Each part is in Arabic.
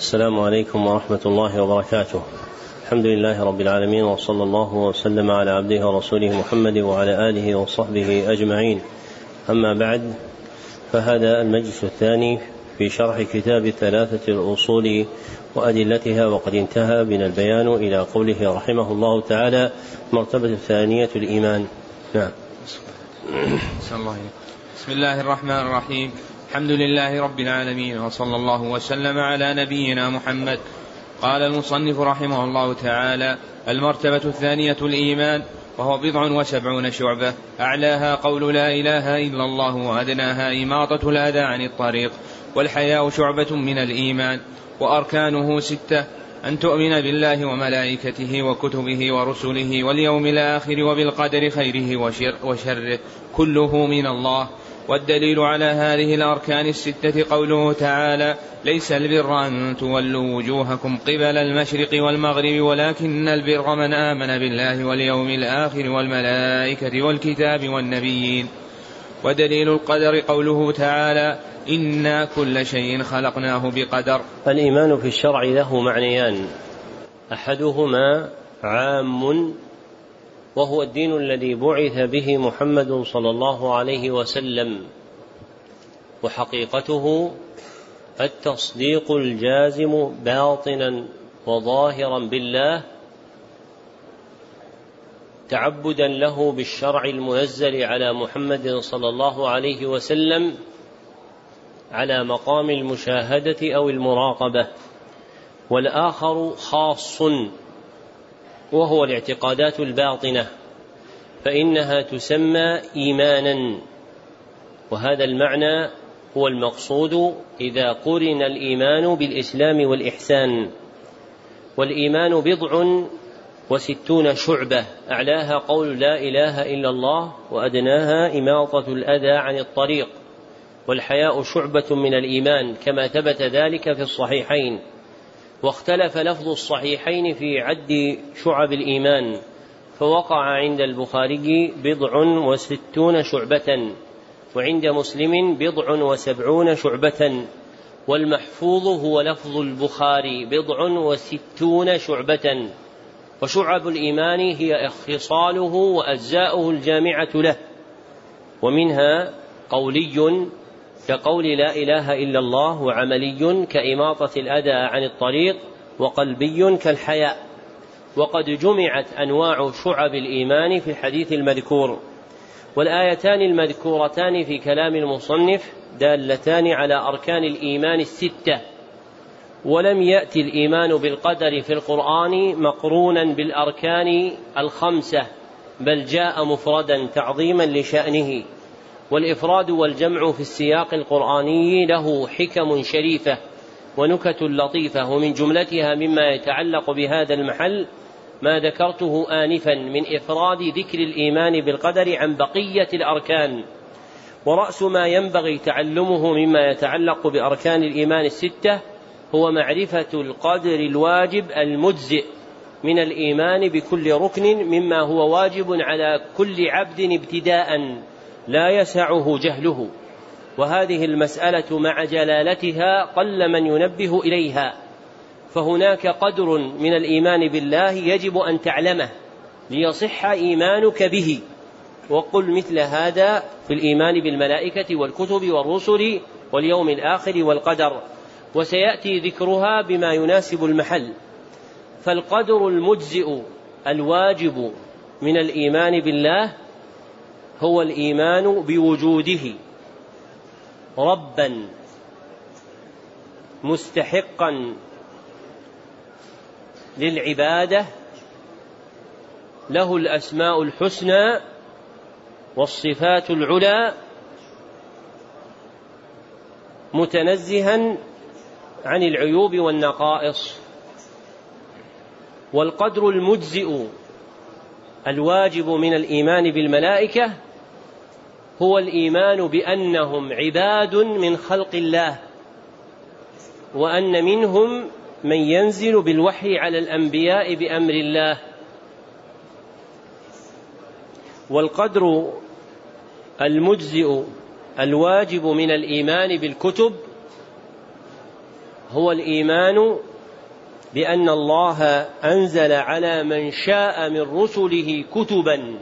السلام عليكم ورحمة الله وبركاته. الحمد لله رب العالمين وصلى الله وسلم على عبده ورسوله محمد وعلى آله وصحبه أجمعين. أما بعد فهذا المجلس الثاني في شرح كتاب الثلاثة الأصول وأدلتها وقد انتهى بنا البيان إلى قوله رحمه الله تعالى مرتبة الثانية الإيمان. نعم. بسم الله الرحمن الرحيم الحمد لله رب العالمين وصلى الله وسلم على نبينا محمد. قال المصنف رحمه الله تعالى المرتبة الثانية الإيمان وهو بضع وسبعون شعبة. أعلاها قول لا إله إلا الله وأدناها إماطة الأذى عن الطريق. والحياء شعبة من الإيمان وأركانه ستة أن تؤمن بالله وملائكته وكتبه ورسله واليوم الآخر وبالقدر خيره وشر وشره كله من الله. والدليل على هذه الأركان الستة قوله تعالى ليس البر أن تولوا وجوهكم قبل المشرق والمغرب ولكن البر من آمن بالله واليوم الآخر والملائكة والكتاب والنبيين. ودليل القدر قوله تعالى إنا كل شيء خلقناه بقدر. الإيمان في الشرع له معنيان. أحدهما عام وهو الدين الذي بعث به محمد صلى الله عليه وسلم. وحقيقته التصديق الجازم باطنا وظاهرا بالله تعبدا له بالشرع المنزل على محمد صلى الله عليه وسلم على مقام المشاهدة أو المراقبة والآخر خاص وهو الاعتقادات الباطنة فإنها تسمى إيمانا وهذا المعنى هو المقصود إذا قرن الإيمان بالإسلام والإحسان. والإيمان بضع وستون شعبة أعلاها قول لا إله إلا الله وأدناها إماطة الأذى عن الطريق والحياء شعبة من الإيمان كما ثبت ذلك في الصحيحين. واختلف لفظ الصحيحين في عد شعب الإيمان فوقع عند البخاري بضع وستون شعبة وعند مسلم بضع وسبعون شعبة والمحفوظ هو لفظ البخاري بضع وستون شعبة. وشعب الإيمان هي خصاله وأجزاؤه الجامعة له ومنها قولي كقول لا إله إلا الله وعملي كإماطة الأذى عن الطريق وقلبي كالحياء. وقد جمعت أنواع شعب الإيمان في الحديث المذكور. والآيتان المذكورتان في كلام المصنف دالتان على أركان الإيمان الستة. ولم يأتي الإيمان بالقدر في القرآن مقرونا بالأركان الخمسة بل جاء مفردا تعظيما لشأنه. والإفراد والجمع في السياق القرآني له حكم شريفة ونكت لطيفة ومن جملتها مما يتعلق بهذا المحل ما ذكرته آنفا من إفراد ذكر الإيمان بالقدر عن بقية الأركان. ورأس ما ينبغي تعلمه مما يتعلق بأركان الإيمان الستة هو معرفة القدر الواجب المجزئ من الإيمان بكل ركن مما هو واجب على كل عبد ابتداء. لا يسعه جهله وهذه المسألة مع جلالتها قل من ينبه إليها. فهناك قدر من الإيمان بالله يجب أن تعلمه ليصح إيمانك به. وقل مثل هذا في الإيمان بالملائكة والكتب والرسل واليوم الآخر والقدر. وسيأتي ذكرها بما يناسب المحل. فالقدر المجزئ الواجب من الإيمان بالله هو الإيمان بوجوده ربا مستحقا للعبادة له الأسماء الحسنى والصفات العلى متنزها عن العيوب والنقائص والقدر المجزئ الواجب من الإيمان بالملائكة هو الإيمان بأنهم عباد من خلق الله وأن منهم من ينزل بالوحي على الأنبياء بأمر الله. والقدر المجزئ الواجب من الإيمان بالكتب هو الإيمان بأن الله أنزل على من شاء من رسله كتبا.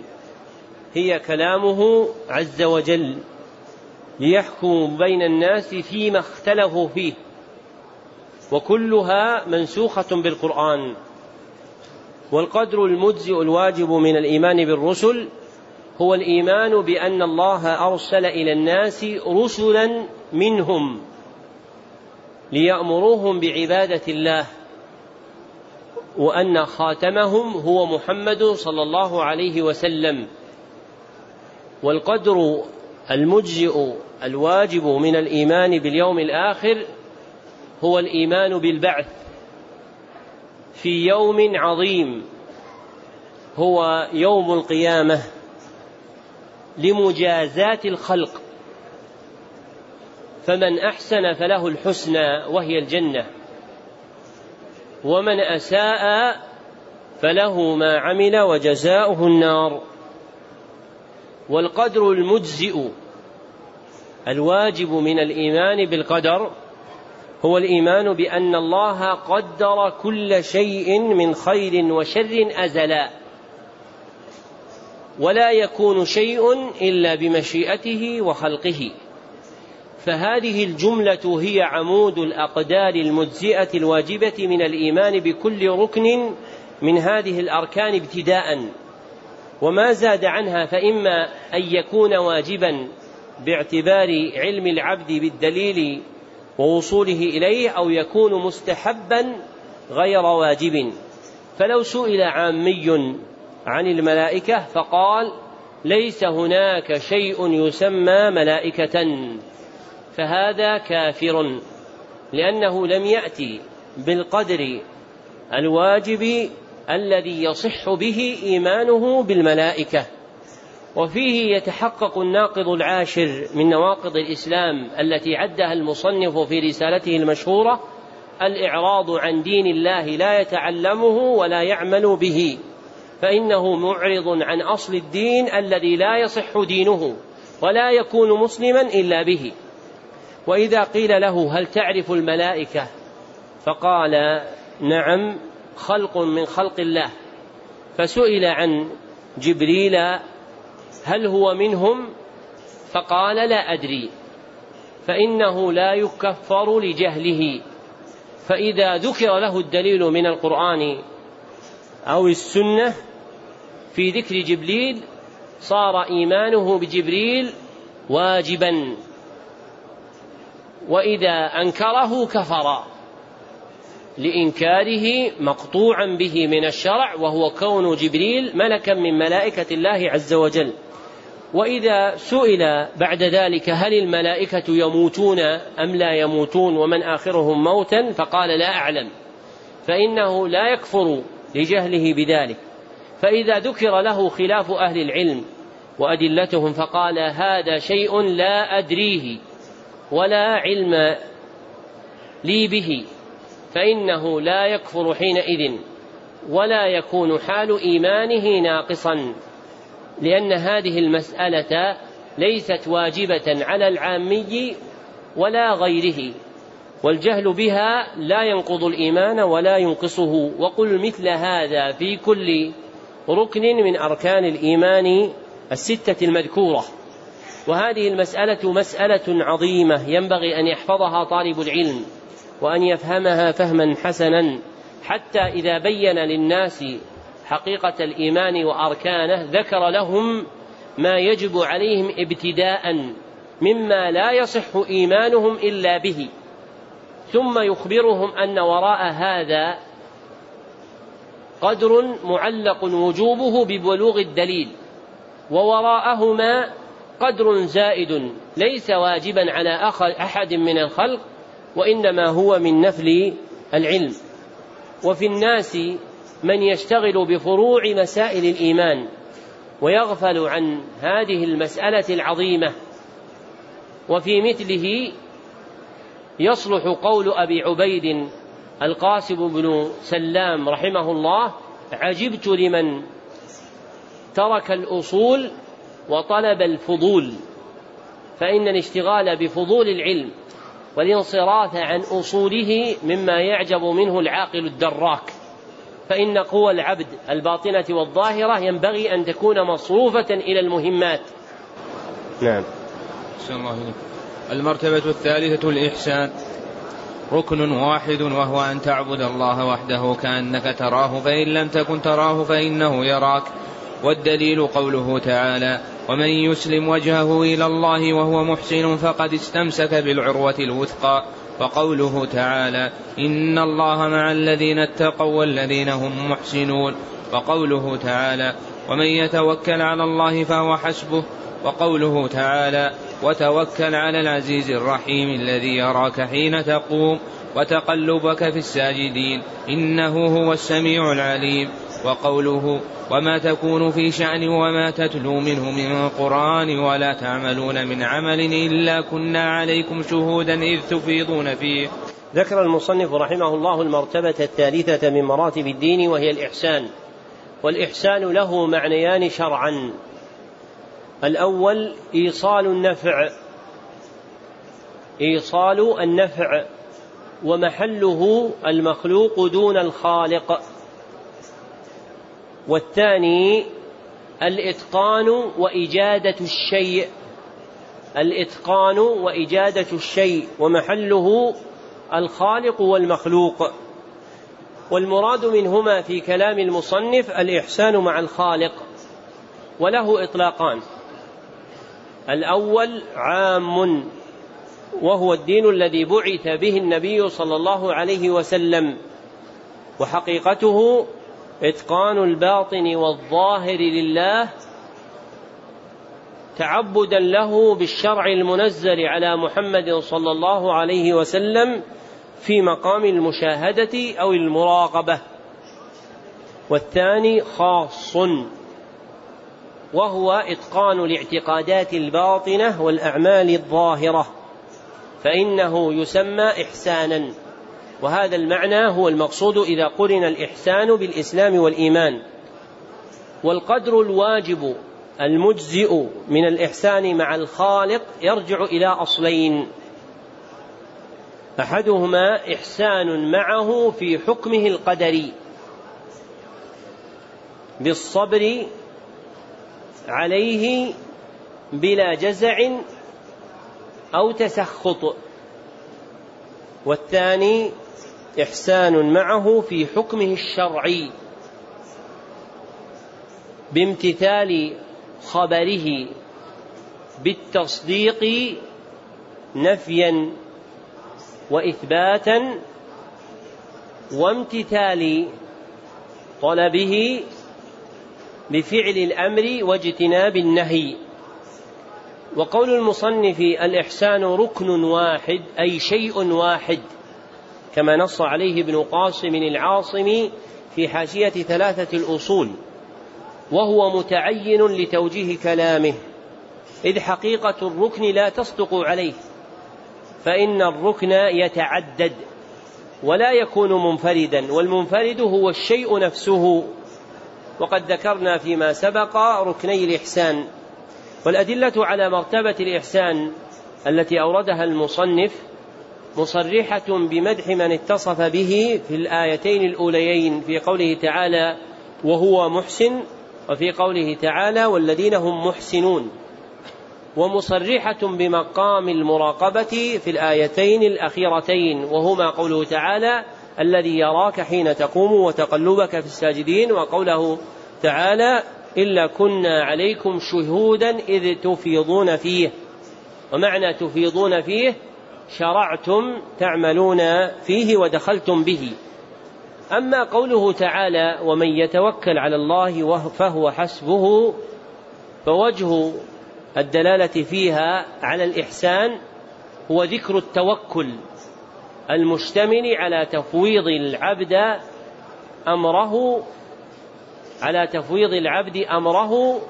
هي كلامه عز وجل ليحكم بين الناس فيما اختلفوا فيه وكلها منسوخة بالقرآن. والقدر المجزئ الواجب من الإيمان بالرسل هو الإيمان بأن الله أرسل إلى الناس رسلا منهم ليأمروهم بعبادة الله وأن خاتمهم هو محمد صلى الله عليه وسلم. والقدر المجزئ الواجب من الإيمان باليوم الآخر هو الإيمان بالبعث في يوم عظيم هو يوم القيامة لمجازاة الخلق. فمن أحسن فله الحسنى وهي الجنة ومن أساء فله ما عمل وجزاؤه النار. والقدر المجزئ الواجب من الإيمان بالقدر هو الإيمان بأن الله قدر كل شيء من خير وشر أزلا ولا يكون شيء إلا بمشيئته وخلقه. فهذه الجملة هي عمود الأقدار المجزئة الواجبة من الإيمان بكل ركن من هذه الأركان ابتداء. وما زاد عنها فإما أن يكون واجبا باعتبار علم العبد بالدليل ووصوله إليه أو يكون مستحبا غير واجب. فلو سئل عامي عن الملائكة فقال ليس هناك شيء يسمى ملائكة فهذا كافر لأنه لم يأتي بالقدر الواجب الذي يصح به إيمانه بالملائكة. وفيه يتحقق الناقض العاشر من نواقض الإسلام التي عدها المصنف في رسالته المشهورة الإعراض عن دين الله لا يتعلمه ولا يعمل به فإنه معرض عن أصل الدين الذي لا يصح دينه ولا يكون مسلما إلا به. وإذا قيل له هل تعرف الملائكة؟ فقال نعم خلق من خلق الله. فسئل عن جبريل هل هو منهم؟ فقال لا أدري. فإنه لا يكفر لجهله. فإذا ذكر له الدليل من القرآن أو السنة في ذكر جبريل صار إيمانه بجبريل واجبا. وإذا أنكره كفر. لإنكاره مقطوعا به من الشرع وهو كون جبريل ملكا من ملائكة الله عز وجل. وإذا سئل بعد ذلك هل الملائكة يموتون أم لا يموتون ومن آخرهم موتا فقال لا أعلم. فإنه لا يكفر لجهله بذلك. فإذا ذكر له خلاف أهل العلم وأدلتهم فقال هذا شيء لا أدريه ولا علم لي به. فإنه لا يكفر حينئذ ولا يكون حال إيمانه ناقصا لأن هذه المسألة ليست واجبة على العامي ولا غيره والجهل بها لا ينقض الإيمان ولا ينقصه. وقل مثل هذا في كل ركن من أركان الإيمان الستة المذكورة. وهذه المسألة مسألة عظيمة ينبغي أن يحفظها طالب العلم. وأن يفهمها فهما حسنا حتى إذا بين للناس حقيقة الإيمان وأركانه ذكر لهم ما يجب عليهم ابتداء مما لا يصح إيمانهم إلا به. ثم يخبرهم أن وراء هذا قدر معلق وجوبه ببلوغ الدليل ووراءهما قدر زائد ليس واجبا على أحد من الخلق وإنما هو من نفل العلم. وفي الناس من يشتغل بفروع مسائل الإيمان ويغفل عن هذه المسألة العظيمة. وفي مثله يصلح قول أبي عبيد القاسم بن سلام رحمه الله عجبت لمن ترك الأصول وطلب الفضول فإن الاشتغال بفضول العلم والانصراف عن أصوله مما يعجب منه العاقل الدراك. فإن قوى العبد الباطنة والظاهرة ينبغي أن تكون مصروفة إلى المهمات. نعم. الله المرتبة الثالثة الإحسان. ركن واحد وهو أن تعبد الله وحده كأنك تراه فإن لم تكن تراه فإنه يراك. والدليل قوله تعالى ومن يسلم وجهه إلى الله وهو محسن فقد استمسك بالعروة الوثقى وقوله تعالى إن الله مع الذين اتقوا والذين هم محسنون وقوله تعالى ومن يتوكل على الله فهو حسبه وقوله تعالى وتوكل على العزيز الرحيم الذي يراك حين تقوم وتقلبك في الساجدين إنه هو السميع العليم. وقوله وما تكون في شأن وما تتلو منه من قرآن ولا تعملون من عمل إلا كنا عليكم شهودا إذ تفيضون فيه. ذكر المصنف رحمه الله المرتبة الثالثة من مراتب الدين وهي الإحسان. والإحسان له معنيان شرعا. الأول إيصال النفع. إيصال النفع. ومحله المخلوق دون الخالق. والثاني الإتقان وإجادة الشيء. الإتقان وإجادة الشيء ومحله الخالق والمخلوق. والمراد منهما في كلام المصنف الإحسان مع الخالق وله إطلاقان. الأول عام وهو الدين الذي بعث به النبي صلى الله عليه وسلم وحقيقته إتقان الباطن والظاهر لله تعبدا له بالشرع المنزل على محمد صلى الله عليه وسلم في مقام المشاهدة أو المراقبة. والثاني خاص وهو إتقان الاعتقادات الباطنة والأعمال الظاهرة فإنه يسمى إحسانا. وهذا المعنى هو المقصود إذا قرن الإحسان بالإسلام والإيمان. والقدر الواجب المجزئ من الإحسان مع الخالق يرجع إلى أصلين. أحدهما إحسان معه في حكمه القدري. بالصبر عليه بلا جزع أو تسخط. والثاني إحسان معه في حكمه الشرعي بامتثال خبره بالتصديق نفيا وإثباتا وامتثال طلبه بفعل الأمر واجتناب النهي وقول المصنف الإحسان ركن واحد أي شيء واحد كما نص عليه ابن قاسم العاصم في حاشية ثلاثة الأصول وهو متعين لتوجيه كلامه إذ حقيقة الركن لا تصدق عليه فإن الركن يتعدد ولا يكون منفردا والمنفرد هو الشيء نفسه وقد ذكرنا فيما سبق ركني الإحسان. والأدلة على مرتبة الإحسان التي أوردها المصنف مصرحة بمدح من اتصف به في الآيتين الأوليين في قوله تعالى وهو محسن وفي قوله تعالى والذين هم محسنون. ومصرحة بمقام المراقبة في الآيتين الأخيرتين وهما قوله تعالى الذي يراك حين تقوم وتقلبك في الساجدين وقوله تعالى إلا كنا عليكم شهودا إذ تفيضون فيه. ومعنى تفيضون فيه شرعتم تعملون فيه ودخلتم به. أما قوله تعالى ومن يتوكل على الله فهو حسبه فوجه الدلالة فيها على الإحسان هو ذكر التوكل المشتمل على تفويض العبد أمره على تفويض العبد أمره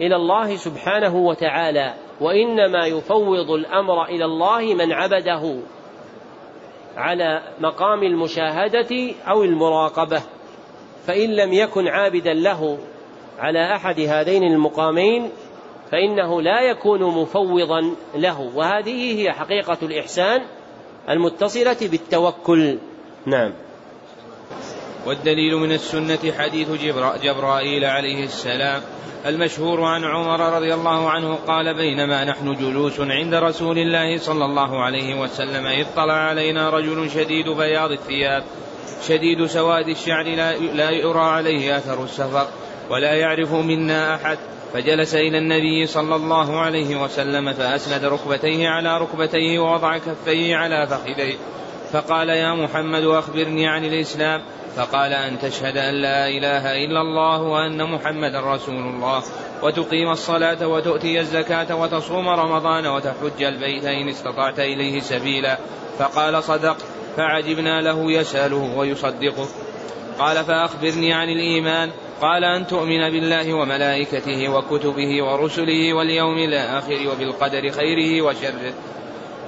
إلى الله سبحانه وتعالى وإنما يفوض الأمر إلى الله من عبده على مقام المشاهدة أو المراقبة فإن لم يكن عابدا له على أحد هذين المقامين فإنه لا يكون مفوضا له وهذه هي حقيقة الإحسان المتصلة بالتوكل. نعم. والدليل من السنة حديث جبرائيل عليه السلام. المشهور عن عمر رضي الله عنه قال بينما نحن جلوس عند رسول الله صلى الله عليه وسلم اطلع علينا رجل شديد بياض الثياب شديد سواد الشعر لا, يرى عليه أثر السفر ولا يعرف منا أحد. فجلس إلى النبي صلى الله عليه وسلم فأسند ركبتيه على ركبتيه ووضع كفيه على فخذيه. فقال يا محمد أخبرني عن الإسلام. فقال أن تشهد أن لا إله إلا الله وأن محمدا رسول الله. وتقيم الصلاة وتؤتي الزكاة وتصوم رمضان وتحج البيت إن استطعت إليه سبيلا. فقال صدق فعجبنا له يسأله ويصدقه. قال فأخبرني عن الإيمان. قال أن تؤمن بالله وملائكته وكتبه ورسله واليوم الآخر وبالقدر خيره وشره.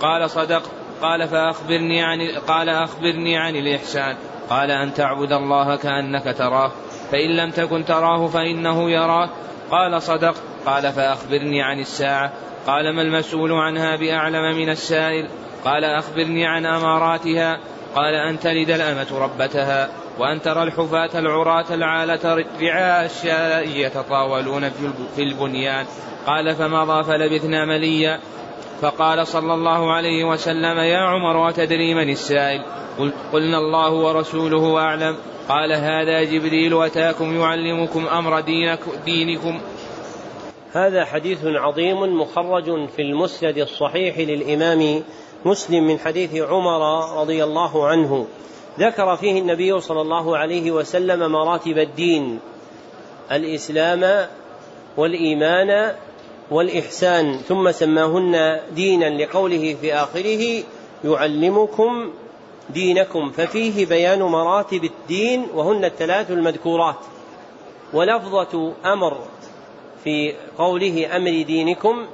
قال صدق قال فأخبرني عن قال أخبرني عن الإحسان. قال أن تعبد الله كأنك تراه فإن لم تكن تراه فإنه يراك. قال صدق. قال فأخبرني عن الساعة. قال ما المسؤول عنها بأعلم من السائل؟ قال أخبرني عن أماراتها. قال أن تلد الأمة ربتها وأن ترى الحفاة العراة العالة رعاء الشاء يتطاولون في البنيان. قال فمضى فلبثنا مليا. فقال صلى الله عليه وسلم يا عمر أتدري من السائل؟ قلنا الله ورسوله أعلم. قال هذا جبريل أتاكم يعلمكم أمر دينك دينكم. هذا حديث عظيم مخرج في المسند الصحيح للإمام مسلم من حديث عمر رضي الله عنه. ذكر فيه النبي صلى الله عليه وسلم مراتب الدين الإسلام والإيمان والإحسان ثم سماهن دينا لقوله في آخره يعلمكم دينكم ففيه بيان مراتب الدين وهن الثلاث المذكورات. ولفظة أمر في قوله أمر دينكم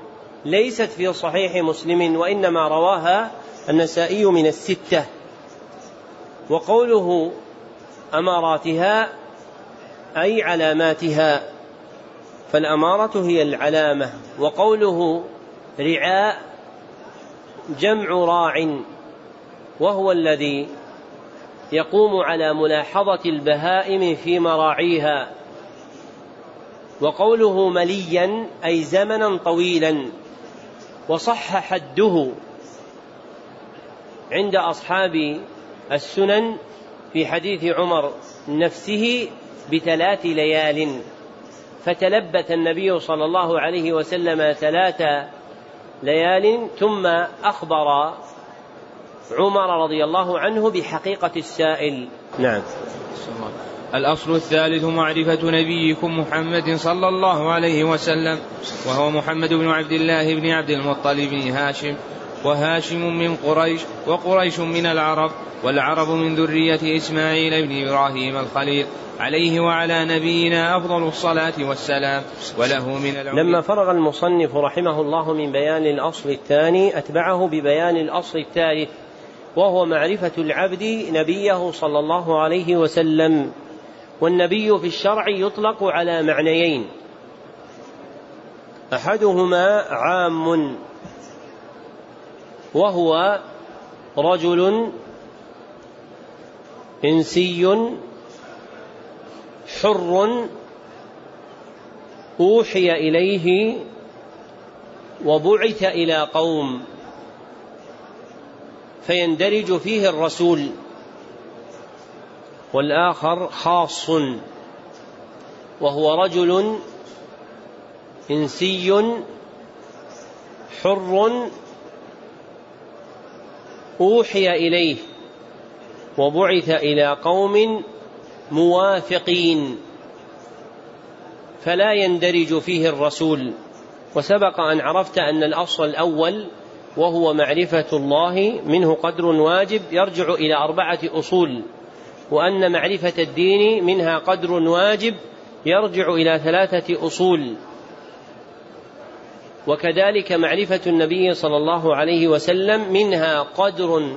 ليست في صحيح مسلم وإنما رواها النسائي من الستة. وقوله أماراتها أي علاماتها. فالأمارة هي العلامة وقوله رعاء جمع راع وهو الذي يقوم على ملاحظة البهائم في مراعيها وقوله مليا أي زمنا طويلا وصح حده عند أصحاب السنن في حديث عمر نفسه بثلاث ليال. فتلبث النبي صلى الله عليه وسلم ثلاث ليال ثم أخبر عمر رضي الله عنه بحقيقة السائل. نعم. الأصل الثالث معرفة نبيكم محمد صلى الله عليه وسلم وهو محمد بن عبد الله بن عبد المطلب بن هاشم وهاشم من قريش وقريش من العرب والعرب من ذرية إسماعيل بن إبراهيم الخليل عليه وعلى نبينا أفضل الصلاة والسلام وله من العلم لما فرغ المصنف رحمه الله من بيان الأصل الثاني أتبعه ببيان الأصل الثالث وهو معرفة العبد نبيه صلى الله عليه وسلم والنبي في الشرع يطلق على معنيين. أحدهما عام وهو رجل إنسي حر أوحي إليه وبعث إلى قوم فيندرج فيه الرسول والآخر خاص وهو رجل إنسي حر أوحي إليه وبعث إلى قوم موافقين فلا يندرج فيه الرسول. وسبق أن عرفت أن الأصل الأول وهو معرفة الله منه قدر واجب يرجع إلى أربعة أصول وأن معرفة الدين منها قدر واجب يرجع إلى ثلاثة أصول. وكذلك معرفة النبي صلى الله عليه وسلم منها قدر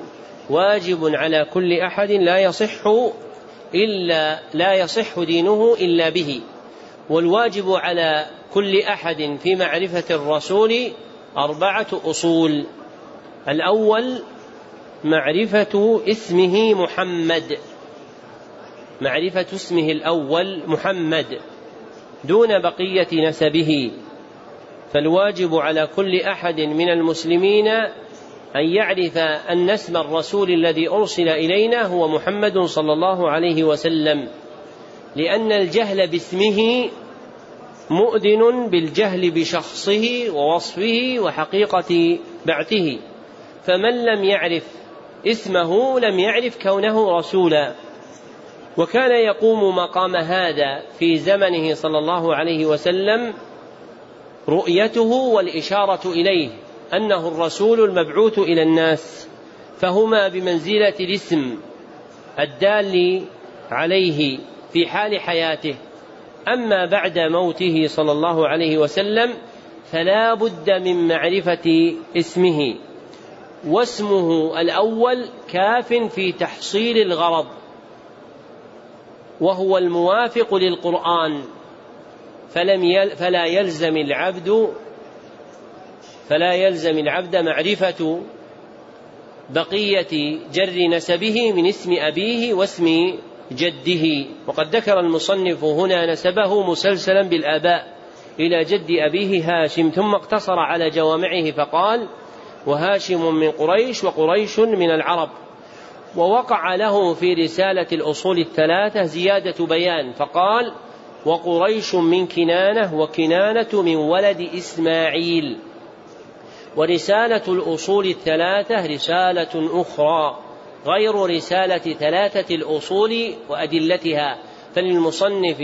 واجب على كل أحد لا يصح إلا لا يصح دينه إلا به. والواجب على كل أحد في معرفة الرسول أربعة أصول. الأول معرفة اسمه محمد. معرفة اسمه الأول محمد. دون بقية نسبه. فالواجب على كل أحد من المسلمين أن يعرف أن اسم الرسول الذي أرسل إلينا هو محمد صلى الله عليه وسلم لأن الجهل باسمه مؤذن بالجهل بشخصه ووصفه وحقيقة بعثه فمن لم يعرف اسمه لم يعرف كونه رسولا. وكان يقوم مقام هذا في زمنه صلى الله عليه وسلم رؤيته والإشارة إليه أنه الرسول المبعوث إلى الناس فهما بمنزلة الاسم الدال عليه في حال حياته. أما بعد موته صلى الله عليه وسلم فلا بد من معرفة اسمه. واسمه الأول كاف في تحصيل الغرض وهو الموافق للقرآن. فلم يل فلا يلزم العبد فلا يلزم العبد معرفة بقية جر نسبه من اسم أبيه واسم جده. وقد ذكر المصنف هنا نسبه مسلسلا بالآباء إلى جد أبيه هاشم ثم اقتصر على جوامعه فقال وهاشم من قريش وقريش من العرب. ووقع له في رسالة الأصول الثلاثة زيادة بيان فقال وقريش من كنانة وكنانة من ولد إسماعيل. ورسالة الأصول الثلاثة رسالة أخرى غير رسالة ثلاثة الأصول وأدلتها. فللمصنف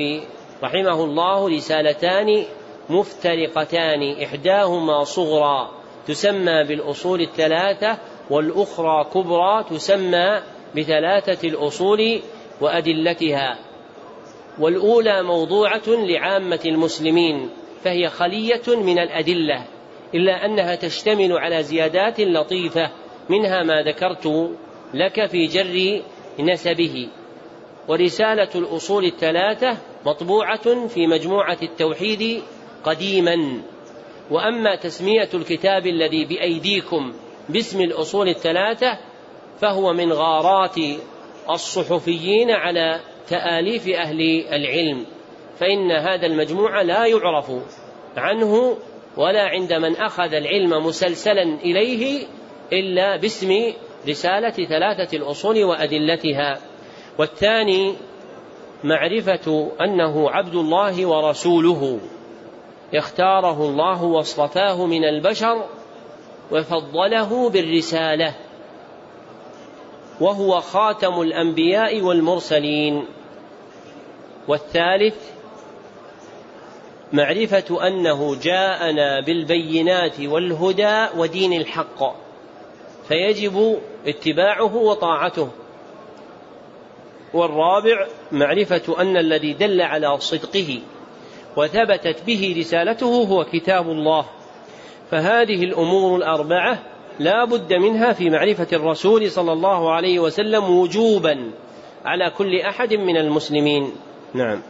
رحمه الله رسالتان مفترقتان إحداهما صغرى تسمى بالأصول الثلاثة والأخرى كبرى تسمى بثلاثة الأصول وأدلتها. والأولى موضوعة لعامة المسلمين فهي خلية من الأدلة إلا أنها تشتمل على زيادات لطيفة منها ما ذكرت لك في جر نسبه. ورسالة الأصول الثلاثة مطبوعة في مجموعة التوحيد قديما. وأما تسمية الكتاب الذي بأيديكم باسم الأصول الثلاثة فهو من غارات الصحفيين على تآليف أهل العلم فإن هذا المجموع لا يعرف عنه ولا عند من أخذ العلم مسلسلا إليه إلا باسم رسالة ثلاثة الأصول وأدلتها. والثاني معرفة أنه عبد الله ورسوله. اختاره الله واصطفاه من البشر وفضله بالرسالة. وهو خاتم الأنبياء والمرسلين. والثالث معرفة أنه جاءنا بالبينات والهدى ودين الحق فيجب اتباعه وطاعته. والرابع معرفة أن الذي دل على صدقه وثبتت به رسالته هو كتاب الله. فهذه الأمور الأربعة لا بد منها في معرفة الرسول صلى الله عليه وسلم وجوبا على كل أحد من المسلمين. نعم.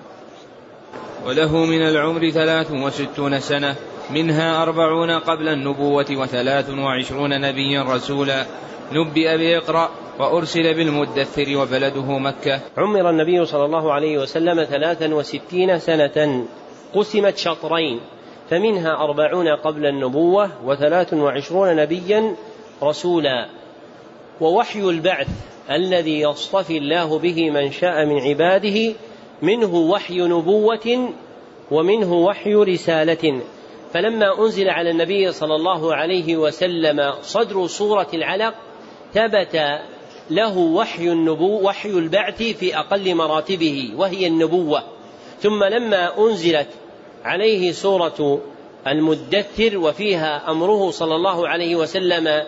وله من العمر ثلاث وستون سنة منها أربعون قبل النبوة وثلاث وعشرون نبيا رسولا. نبئ بإقرأ وأرسل بالمدثر وبلده مكة. عمر النبي صلى الله عليه وسلم ثلاثا وستين سنة. قسمت شطرين. فمنها أربعون قبل النبوة وثلاث وعشرون نبيا رسولا. ووحي البعث الذي يصطفي الله به من شاء من عباده منه وحي نبوة ومنه وحي رسالة. فلما أنزل على النبي صلى الله عليه وسلم صدر سورة العلق ثبت له وحي النبو وحي البعث في أقل مراتبه وهي النبوة. ثم لما أنزلت عليه سورة المدثر وفيها أمره صلى الله عليه وسلم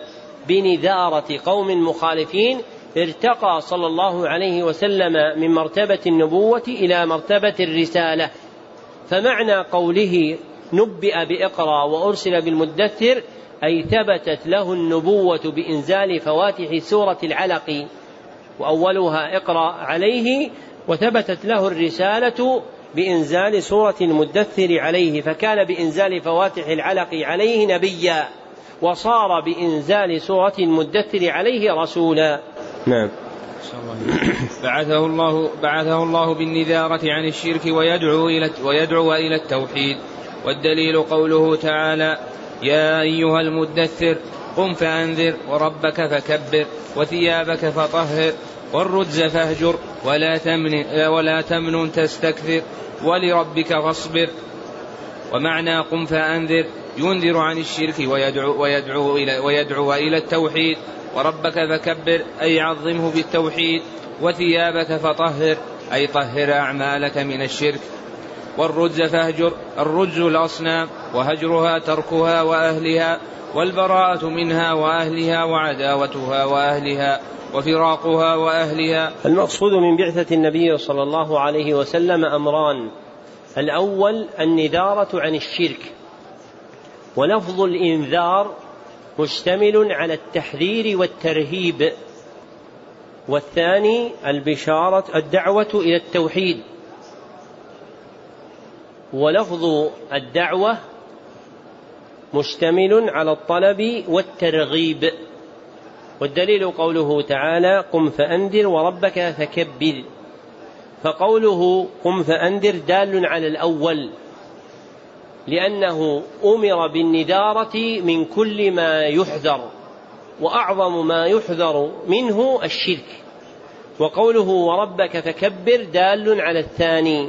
بنذارة قوم مخالفين ارتقى صلى الله عليه وسلم من مرتبة النبوة إلى مرتبة الرسالة. فمعنى قوله نبئ بإقرى وأرسل بالمدثر أي ثبتت له النبوة بإنزال فواتح سورة العلق وأولها اقرأ عليه وثبتت له الرسالة بإنزال سورة المدثر عليه فكان بإنزال فواتح العلق عليه نبيا وصار بإنزال سورة المدثر عليه رسولا. نعم. بعثه الله بعثه الله بالنذارة عن الشرك ويدعو إلى ويدعو إلى التوحيد. والدليل قوله تعالى يا أيها المدثر قم فأنذر وربك فكبر وثيابك فطهر. والرجز فاهجر ولا تمن ولا تمنن تستكثر ولربك فاصبر. ومعنى قم فأنذر ينذر عن الشرك ويدعو, ويدعو, إلى, ويدعو إلى التوحيد. وربك فكبر أي عظمه بالتوحيد. وثيابك فطهر أي طهر أعمالك من الشرك. والرجز فاهجر الرجز الأصنام وهجرها تركها وأهلها. والبراءة منها وأهلها وعداوتها وأهلها وفراقها وأهلها. المقصود من بعثة النبي صلى الله عليه وسلم أمران. الأول الندارة عن الشرك. ولفظ الإنذار مشتمل على التحذير والترهيب. والثاني البشارة الدعوة إلى التوحيد. ولفظ الدعوة مشتمل على الطلب والترغيب. والدليل قوله تعالى قم فأنذر وربك فكبر فقوله قم فأنذر دال على الأول لأنه أمر بالندارة من كل ما يحذر وأعظم ما يحذر منه الشرك. وقوله وربك فكبر دال على الثاني.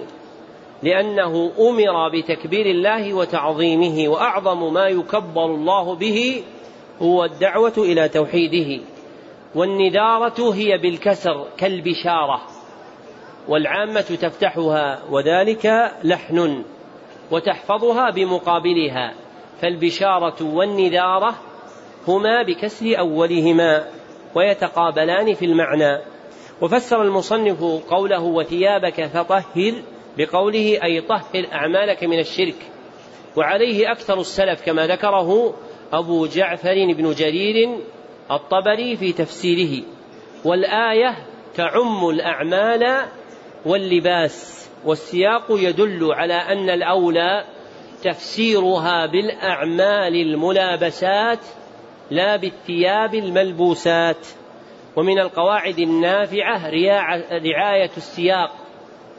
لأنه أمر بتكبير الله وتعظيمه وأعظم ما يكبر الله به هو الدعوة إلى توحيده. والندارة هي بالكسر كالبشارة والعامة تفتحها وذلك لحن وتحفظها بمقابلها. فالبشارة والنذارة هما بكسر أولهما ويتقابلان في المعنى. وفسر المصنف قوله وثيابك فطهر بقوله أي طهر أعمالك من الشرك. وعليه أكثر السلف كما ذكره أبو جعفر بن جرير الطبري في تفسيره. والآية تعم الأعمال واللباس والسياق يدل على أن الأولى تفسيرها بالأعمال الملابسات لا بالثياب الملبوسات. ومن القواعد النافعة رعاية السياق.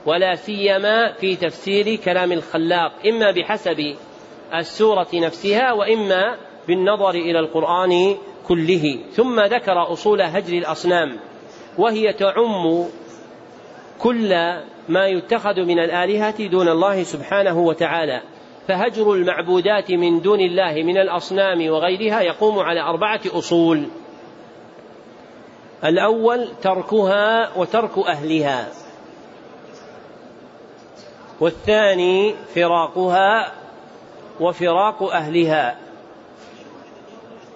ولا سيما في تفسير كلام الخلاق إما بحسب السورة نفسها وإما بالنظر إلى القرآن كله. ثم ذكر أصول هجر الأصنام وهي تعم كل ما يتخذ من الآلهة دون الله سبحانه وتعالى. فهجر المعبودات من دون الله من الأصنام وغيرها يقوم على أربعة أصول. الأول تركها وترك أهلها. والثاني فراقها وفراق أهلها.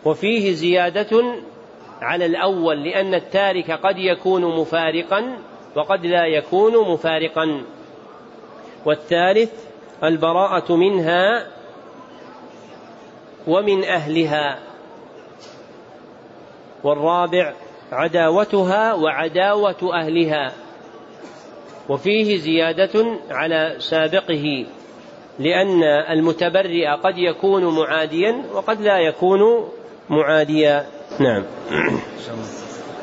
وفيه زيادة على الأول لأن التارك قد يكون مفارقا وقد لا يكون مفارقا. والثالث البراءة منها ومن أهلها. والرابع عداوتها وعداوة أهلها. وفيه زيادة على سابقه لأن المتبرئ قد يكون معاديا وقد لا يكون معاديا. نعم.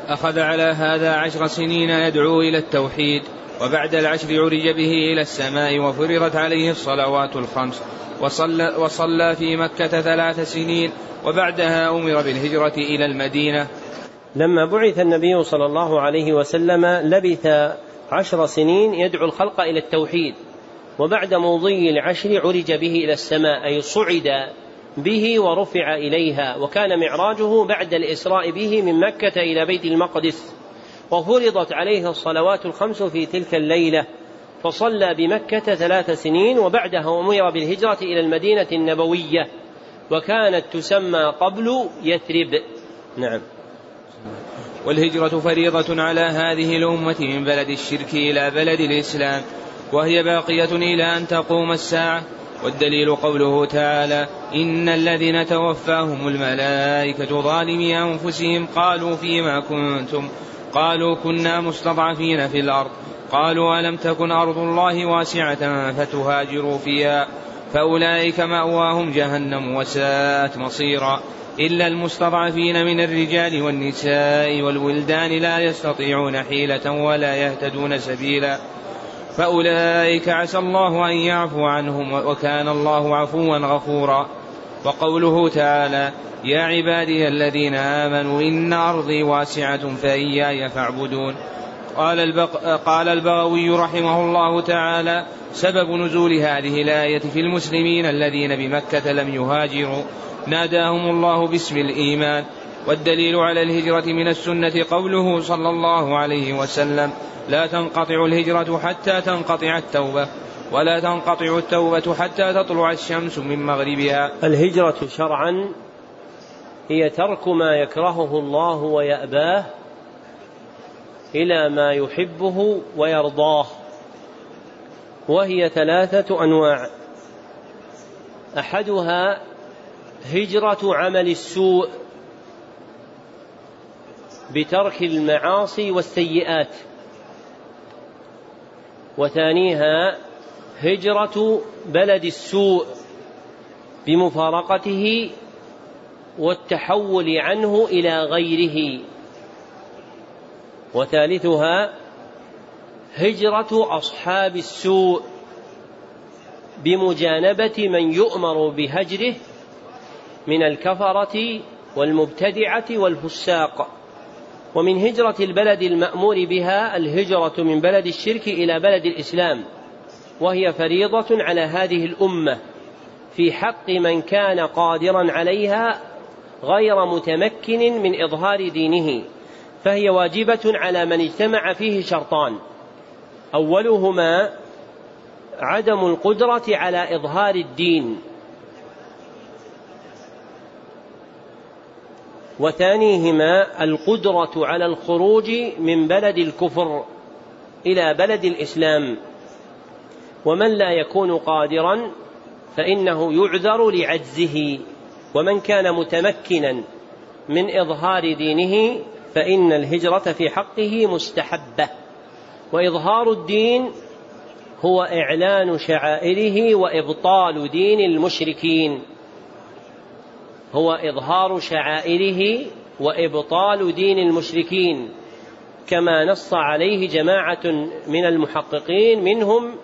أخذ على هذا عشر سنين يدعو إلى التوحيد وبعد العشر عرج به إلى السماء وفرضت عليه الصلوات الخمس. وصلى, وصلى في مكة ثلاث سنين وبعدها أمر بالهجرة إلى المدينة. لما بعث النبي صلى الله عليه وسلم لبث عشر سنين يدعو الخلق إلى التوحيد وبعد مضي العشر عرج به إلى السماء أي صعد به ورفع إليها وكان معراجه بعد الإسراء به من مكة إلى بيت المقدس وفرضت عليه الصلوات الخمس في تلك الليلة فصلى بمكة ثلاث سنين وبعدها أمر بالهجرة إلى المدينة النبوية وكانت تسمى قبل يثرب. نعم. والهجرة فريضة على هذه الأمة من بلد الشرك إلى بلد الإسلام وهي باقية إلى أن تقوم الساعة. والدليل قوله تعالى إن الذين توفاهم الملائكة ظالمي أنفسهم قالوا فيما كنتم قالوا كنا مستضعفين في الأرض قالوا ألم تكن أرض الله واسعة فتهاجروا فيها فأولئك مأواهم جهنم وساءت مصيرا. إلا المستضعفين من الرجال والنساء والولدان لا يستطيعون حيلة ولا يهتدون سبيلا. فأولئك عسى الله أن يعفو عنهم وكان الله عفوا غفورا. وقوله تعالى يا عبادي الذين آمنوا إن أرضي واسعة فإياي فاعبدون. قال, البق... قال البغوي رحمه الله تعالى سبب نزول هذه الآية في المسلمين الذين بمكة لم يهاجروا. ناداهم الله باسم الإيمان والدليل على الهجرة من السنة قوله صلى الله عليه وسلم لا تنقطع الهجرة حتى تنقطع التوبة ولا تنقطع التوبة حتى تطلع الشمس من مغربها. الهجرة شرعا هي ترك ما يكرهه الله ويأباه إلى ما يحبه ويرضاه وهي ثلاثة أنواع. أحدها هجرة عمل السوء بترك المعاصي والسيئات. وثانيها هجرة بلد السوء بمفارقته والتحول عنه إلى غيره. وثالثها هجرة أصحاب السوء بمجانبة من يؤمر بهجره من الكفرة والمبتدعة والفساق. ومن هجرة البلد المأمور بها الهجرة من بلد الشرك إلى بلد الإسلام. وهي فريضة على هذه الأمة. في حق من كان قادرا عليها غير متمكن من إظهار دينه. فهي واجبة على من اجتمع فيه شرطان. أولهما عدم القدرة على إظهار الدين. وثانيهما القدرة على الخروج من بلد الكفر إلى بلد الإسلام. ومن لا يكون قادرا فإنه يعذر لعجزه. ومن كان متمكنا من إظهار دينه فإن الهجرة في حقه مستحبة. وإظهار الدين هو إعلان شعائره وإبطال دين المشركين. هو إظهار شعائره وإبطال دين المشركين كما نص عليه جماعة من المحققين منهم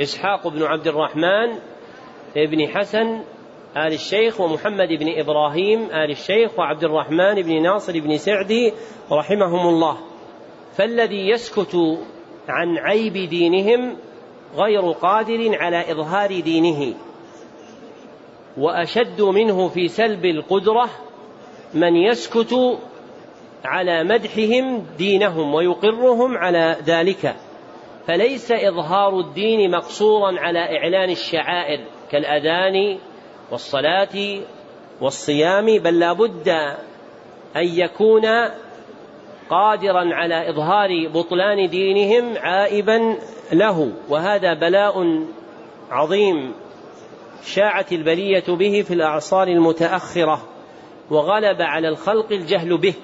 إسحاق بن عبد الرحمن بن حسن آل الشيخ ومحمد بن إبراهيم آل الشيخ وعبد الرحمن بن ناصر بن سعدي رحمهم الله. فالذي يسكت عن عيب دينهم غير قادر على إظهار دينه. وأشد منه في سلب القدرة من يسكت على مدحهم دينهم ويقرهم على ذلك. فليس إظهار الدين مقصورا على إعلان الشعائر كالأذان والصلاة والصيام بل لا بد أن يكون قادرا على إظهار بطلان دينهم عائبا له. وهذا بلاء عظيم. شاعت البلية به في الأعصار المتأخرة وغلب على الخلق الجهل به.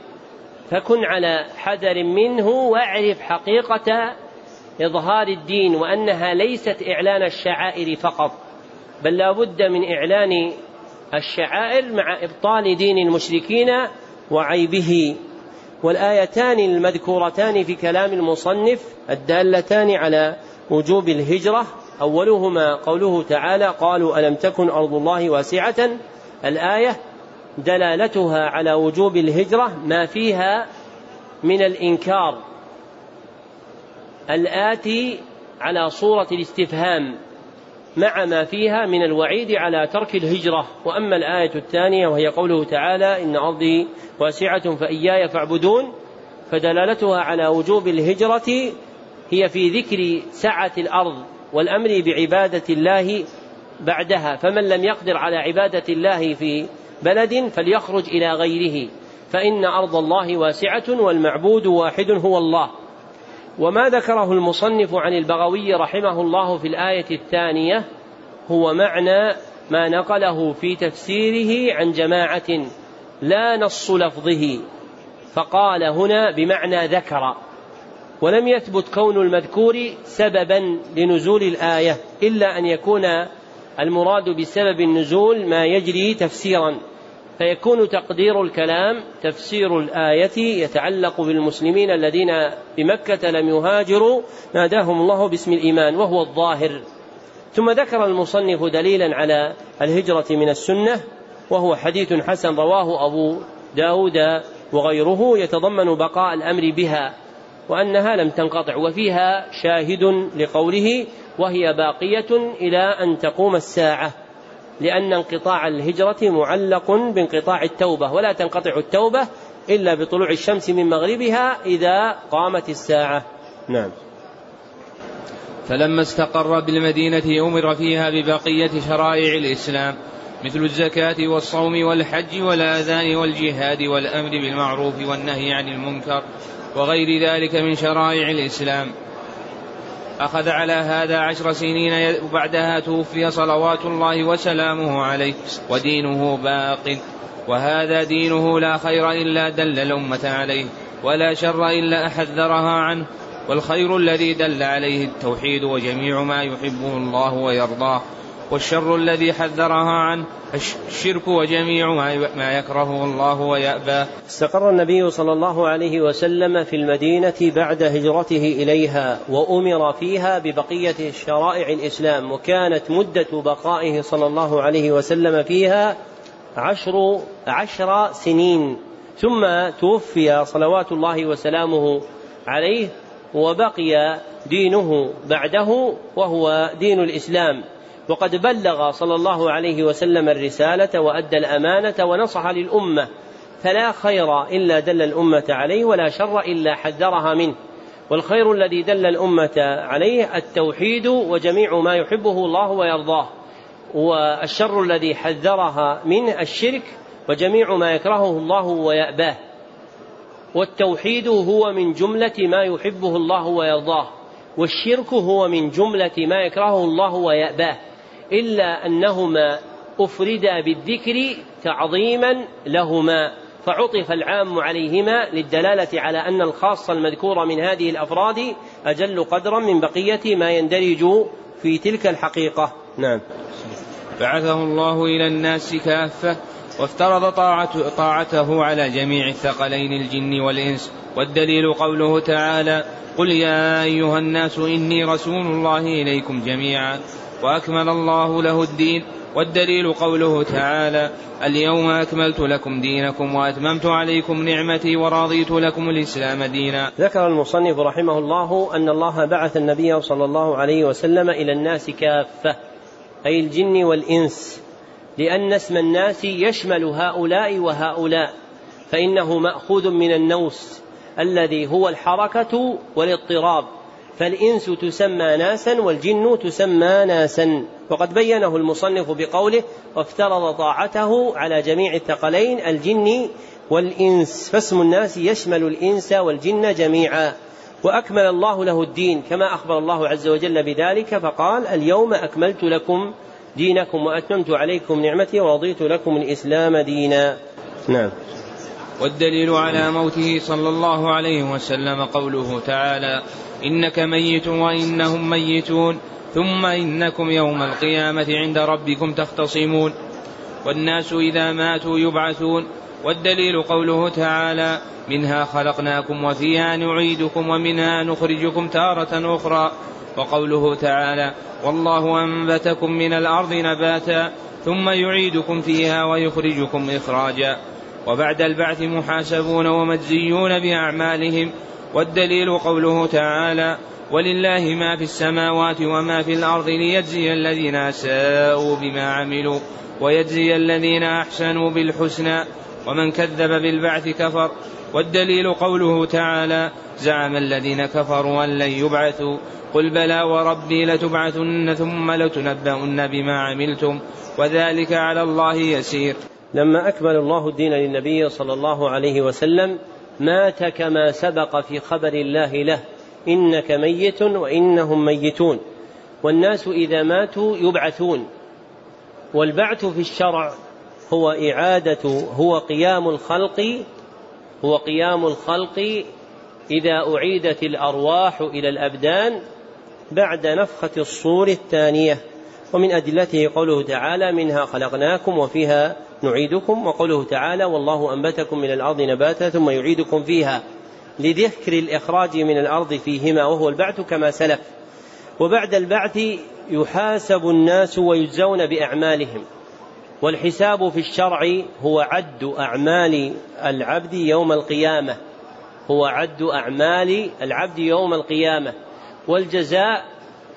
فكن على حذر منه واعرف حقيقة إظهار الدين وأنها ليست إعلان الشعائر فقط بل لا بد من إعلان الشعائر مع إبطال دين المشركين وعيبه. والآيتان المذكورتان في كلام المصنف الدالتان على وجوب الهجرة أولهما قوله تعالى قالوا ألم تكن أرض الله واسعة؟ الآية دلالتها على وجوب الهجرة ما فيها من الإنكار الآتي على صورة الاستفهام مع ما فيها من الوعيد على ترك الهجرة. وأما الآية الثانية وهي قوله تعالى إن أرضي واسعة فإياي فاعبدون فدلالتها على وجوب الهجرة هي في ذكر سعة الأرض. والأمر بعبادة الله بعدها. فمن لم يقدر على عبادة الله في بلد فليخرج إلى غيره. فإن أرض الله واسعة والمعبود واحد هو الله. وما ذكره المصنف عن البغوي رحمه الله في الآية الثانية هو معنى ما نقله في تفسيره عن جماعة لا نص لفظه. فقال هنا بمعنى ذكر. ولم يثبت كون المذكور سببا لنزول الآية إلا أن يكون المراد بسبب النزول ما يجري تفسيرا. فيكون تقدير الكلام تفسير الآية يتعلق بالمسلمين الذين بمكة لم يهاجروا ناداهم الله باسم الإيمان وهو الظاهر. ثم ذكر المصنف دليلا على الهجرة من السنة وهو حديث حسن رواه أبو داود وغيره يتضمن بقاء الأمر بها. وأنها لم تنقطع وفيها شاهد لقوله وهي باقية إلى أن تقوم الساعة لأن انقطاع الهجرة معلق بانقطاع التوبة ولا تنقطع التوبة إلا بطلوع الشمس من مغربها إذا قامت الساعة. نعم. فلما استقر بالمدينة أمر فيها ببقية شرائع الإسلام مثل الزكاة والصوم والحج والآذان والجهاد والأمر بالمعروف والنهي عن المنكر وغير ذلك من شرائع الإسلام. أخذ على هذا عشر سنين وبعدها توفي صلوات الله وسلامه عليه ودينه باق وهذا دينه لا خير إلا دل الأمة عليه ولا شر إلا أحذرها عنه. والخير الذي دل عليه التوحيد وجميع ما يحبه الله ويرضاه. والشر الذي حذرها عنه الشرك وجميع ما يكرهه الله ويأباه استقر النبي صلى الله عليه وسلم في المدينة بعد هجرته إليها وأمر فيها ببقية شرائع الإسلام وكانت مدة بقائه صلى الله عليه وسلم فيها عشر عشر سنين. ثم توفي صلوات الله وسلامه عليه وبقي دينه بعده وهو دين الإسلام. وقد بلغ صلى الله عليه وسلم الرسالة وأدى الأمانة ونصح للأمة فلا خير إلا دل الأمة عليه ولا شر إلا حذرها منه. والخير الذي دل الأمة عليه التوحيد وجميع ما يحبه الله ويرضاه والشر الذي حذرها منه الشرك وجميع ما يكرهه الله ويأباه. والتوحيد هو من جملة ما يحبه الله ويرضاه والشرك هو من جملة ما يكرهه الله ويأباه. إلا أنهما أفردا بالذكر تعظيما لهما فعطف العام عليهما للدلالة على أن الخاص المذكور من هذه الأفراد أجل قدرا من بقية ما يندرج في تلك الحقيقة. نعم. بعثه الله إلى الناس كافة وافترض طاعته على جميع الثقلين الجن والإنس والدليل قوله تعالى قل يا أيها الناس إني رسول الله إليكم جميعا. وأكمل الله له الدين والدليل قوله تعالى اليوم أكملت لكم دينكم وأتممت عليكم نعمتي ورضيت لكم الإسلام دينا. ذكر المصنف رحمه الله أن الله بعث النبي صلى الله عليه وسلم إلى الناس كافة أي الجن والإنس لأن اسم الناس يشمل هؤلاء وهؤلاء فإنه مأخوذ من النوس الذي هو الحركة والاضطراب. فالإنس تسمى ناسا والجن تسمى ناسا. وقد بينه المصنف بقوله وافترض طاعته على جميع الثقلين الجن والإنس. فاسم الناس يشمل الإنس والجن جميعا. وأكمل الله له الدين كما أخبر الله عز وجل بذلك فقال اليوم أكملت لكم دينكم وأتممت عليكم نعمتي ورضيت لكم الإسلام دينا. نعم. والدليل على موته صلى الله عليه وسلم قوله تعالى إنك ميت وإنهم ميتون ثم إنكم يوم القيامة عند ربكم تختصمون. والناس إذا ماتوا يبعثون والدليل قوله تعالى منها خلقناكم وفيها نعيدكم ومنها نخرجكم تارة أخرى. وقوله تعالى والله أنبتكم من الأرض نباتا ثم يعيدكم فيها ويخرجكم إخراجا. وبعد البعث محاسبون ومجزيون بأعمالهم والدليل قوله تعالى ولله ما في السماوات وما في الأرض ليجزي الذين أساءوا بما عملوا ويجزي الذين أحسنوا بالحسنى ومن كذب بالبعث كفر. والدليل قوله تعالى زعم الذين كفروا أن لن يبعثوا قل بلى وربي لتبعثن ثم لتنبؤن بما عملتم وذلك على الله يسير. لما أكمل الله الدين للنبي صلى الله عليه وسلم مات كما سبق في خبر الله له. إنك ميت وإنهم ميتون. والناس إذا ماتوا يبعثون. والبعث في الشرع هو إعادة هو قيام الخلق هو قيام الخلق إذا أعيدت الأرواح إلى الأبدان بعد نفخة الصور الثانية. ومن أدلته قوله تعالى منها خلقناكم وفيها نعيدكم وقوله تعالى والله أنبتكم من الأرض نباتا ثم يعيدكم فيها لذكر الإخراج من الأرض فيهما وهو البعث كما سلف. وبعد البعث يحاسب الناس ويجزون بأعمالهم. والحساب في الشرع هو عد أعمال العبد يوم القيامة. هو عد أعمال العبد يوم القيامة. والجزاء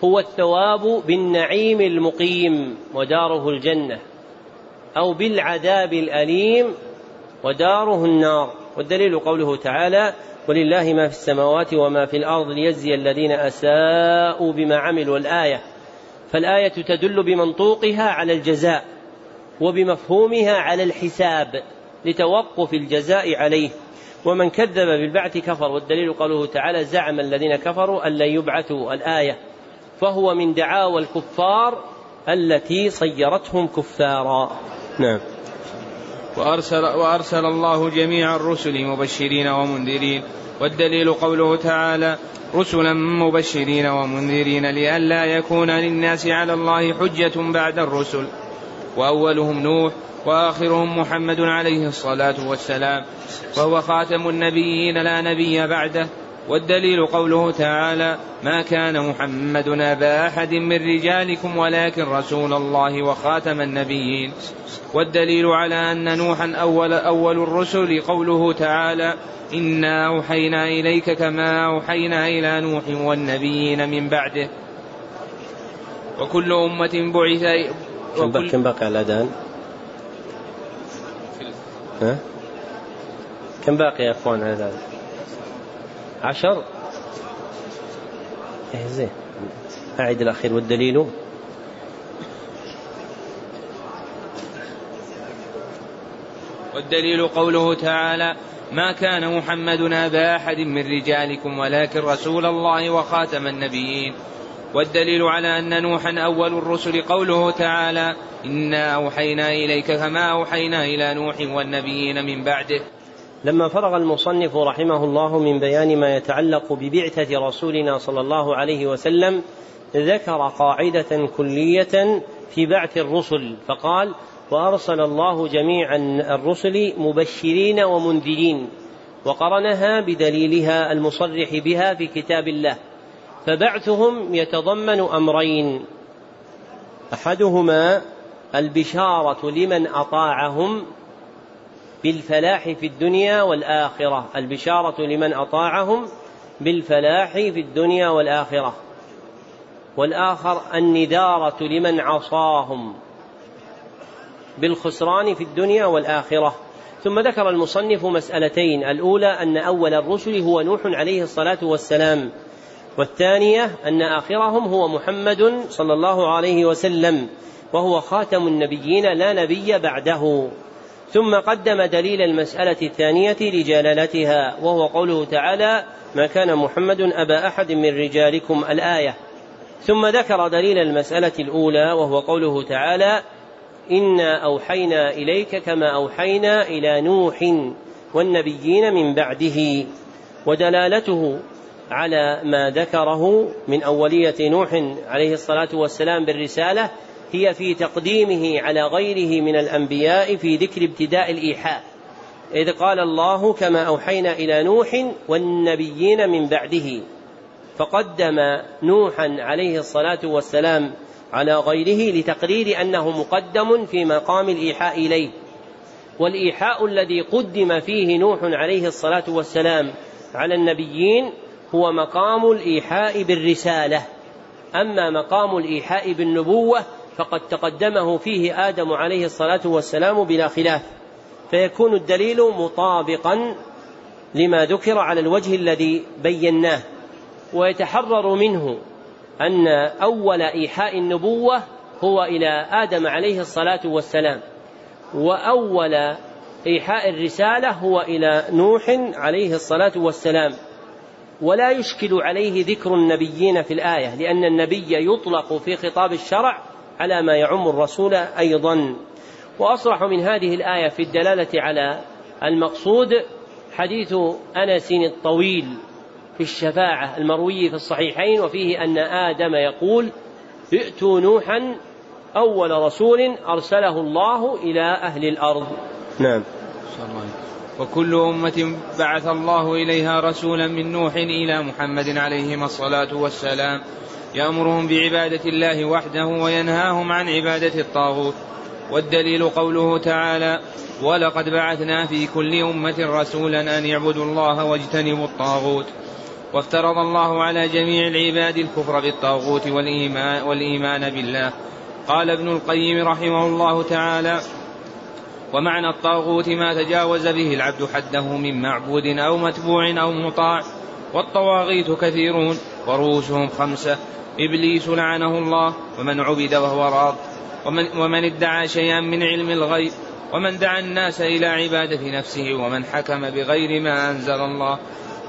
هو الثواب بالنعيم المقيم وداره الجنة. أو بالعذاب الأليم وداره النار. والدليل قوله تعالى ولله ما في السماوات وما في الأرض ليجزي الذين أساءوا بما عملوا. الآية فالآية تدل بمنطوقها على الجزاء وبمفهومها على الحساب لتوقف الجزاء عليه. ومن كذب بالبعث كفر. والدليل قوله تعالى زعم الذين كفروا أن لن يبعثوا. الآية فهو من دعاوى الكفار التي صيرتهم كفارا. نعم. وأرسل, وأرسل الله جميع الرسل مبشرين ومنذرين والدليل قوله تعالى رسلا مبشرين ومنذرين لئلا يكون للناس على الله حجة بعد الرسل. وأولهم نوح وآخرهم محمد عليه الصلاة والسلام وهو خاتم النبيين لا نبي بعده. والدليل قوله تعالى ما كان محمد أبا أحد من رجالكم ولكن رسول الله وخاتم النبيين والدليل على أن نوحا أول أول الرسل قوله تعالى إنا أوحينا إليك كما أوحينا إلى نوح والنبيين من بعده وكل أمة بعث وكل كم بقى الأذان؟ ها؟ كم باقي يا أخوان على ذلك؟ عشر. إيه زين. أعد الأخير والدليل. والدليل قوله تعالى ما كان محمد أبا أحد من رجالكم ولكن رسول الله وخاتم النبيين. والدليل على أن نوحا أول الرسل قوله تعالى إنا أوحينا إليك كما أوحينا إلى نوح والنبيين من بعده. لما فرغ المصنف رحمه الله من بيان ما يتعلق ببعثة رسولنا صلى الله عليه وسلم ذكر قاعدة كلية في بعث الرسل فقال وأرسل الله جميع الرسل مبشرين ومنذرين وقرنها بدليلها المصرح بها في كتاب الله فبعثهم يتضمن أمرين أحدهما البشارة لمن أطاعهم بالفلاح في الدنيا والآخرة البشارة لمن أطاعهم بالفلاح في الدنيا والآخرة. والآخر النذارة لمن عصاهم بالخسران في الدنيا والآخرة. ثم ذكر المصنف مسألتين الأولى أن أول الرسل هو نوح عليه الصلاة والسلام والثانية أن آخرهم هو محمد صلى الله عليه وسلم وهو خاتم النبيين لا نبي بعده. ثم قدم دليل المسألة الثانية لجلالتها وهو قوله تعالى ما كان محمد أبا أحد من رجالكم الآية ثم ذكر دليل المسألة الأولى وهو قوله تعالى إنا أوحينا إليك كما أوحينا إلى نوح والنبيين من بعده ودلالته على ما ذكره من أولية نوح عليه الصلاة والسلام بالرسالة هي في تقديمه على غيره من الأنبياء في ذكر ابتداء الإيحاء. إذ قال الله كما أوحينا إلى نوح والنبيين من بعده فقدم نوحا عليه الصلاة والسلام على غيره لتقرير أنه مقدم في مقام الإيحاء إليه. والإيحاء الذي قدم فيه نوح عليه الصلاة والسلام على النبيين هو مقام الإيحاء بالرسالة. أما مقام الإيحاء بالنبوة فقد تقدمه فيه آدم عليه الصلاة والسلام بلا خلاف فيكون الدليل مطابقا لما ذكر على الوجه الذي بيناه ويتحرر منه أن أول إيحاء النبوة هو إلى آدم عليه الصلاة والسلام وأول إيحاء الرسالة هو إلى نوح عليه الصلاة والسلام. ولا يشكل عليه ذكر النبيين في الآية لأن النبي يطلق في خطاب الشرع على ما يعم الرسول أيضا. وأصرح من هذه الآية في الدلالة على المقصود حديث أنس الطويل في الشفاعة المروي في الصحيحين وفيه أن آدم يقول ائتوا نوحا أول رسول أرسله الله إلى أهل الأرض. نعم. وكل أمة بعث الله إليها رسولا من نوح إلى محمد عليهما الصلاة والسلام. يأمرهم بعبادة الله وحده وينهاهم عن عبادة الطاغوت. والدليل قوله تعالى ولقد بعثنا في كل أمة رسولا أن يعبدوا الله واجتنبوا الطاغوت وافترض الله على جميع العباد الكفر بالطاغوت والإيمان, والإيمان بالله. قال ابن القيم رحمه الله تعالى ومعنى الطاغوت ما تجاوز به العبد حده من معبود أو متبوع أو مطاع والطواغيت كثيرون ورؤوسهم خمسة. إبليس لعنه الله ومن عبد وهو راض. ومن, ومن ادعى شيئا من علم الغيب ومن دعا الناس إلى عبادة نفسه ومن حكم بغير ما أنزل الله.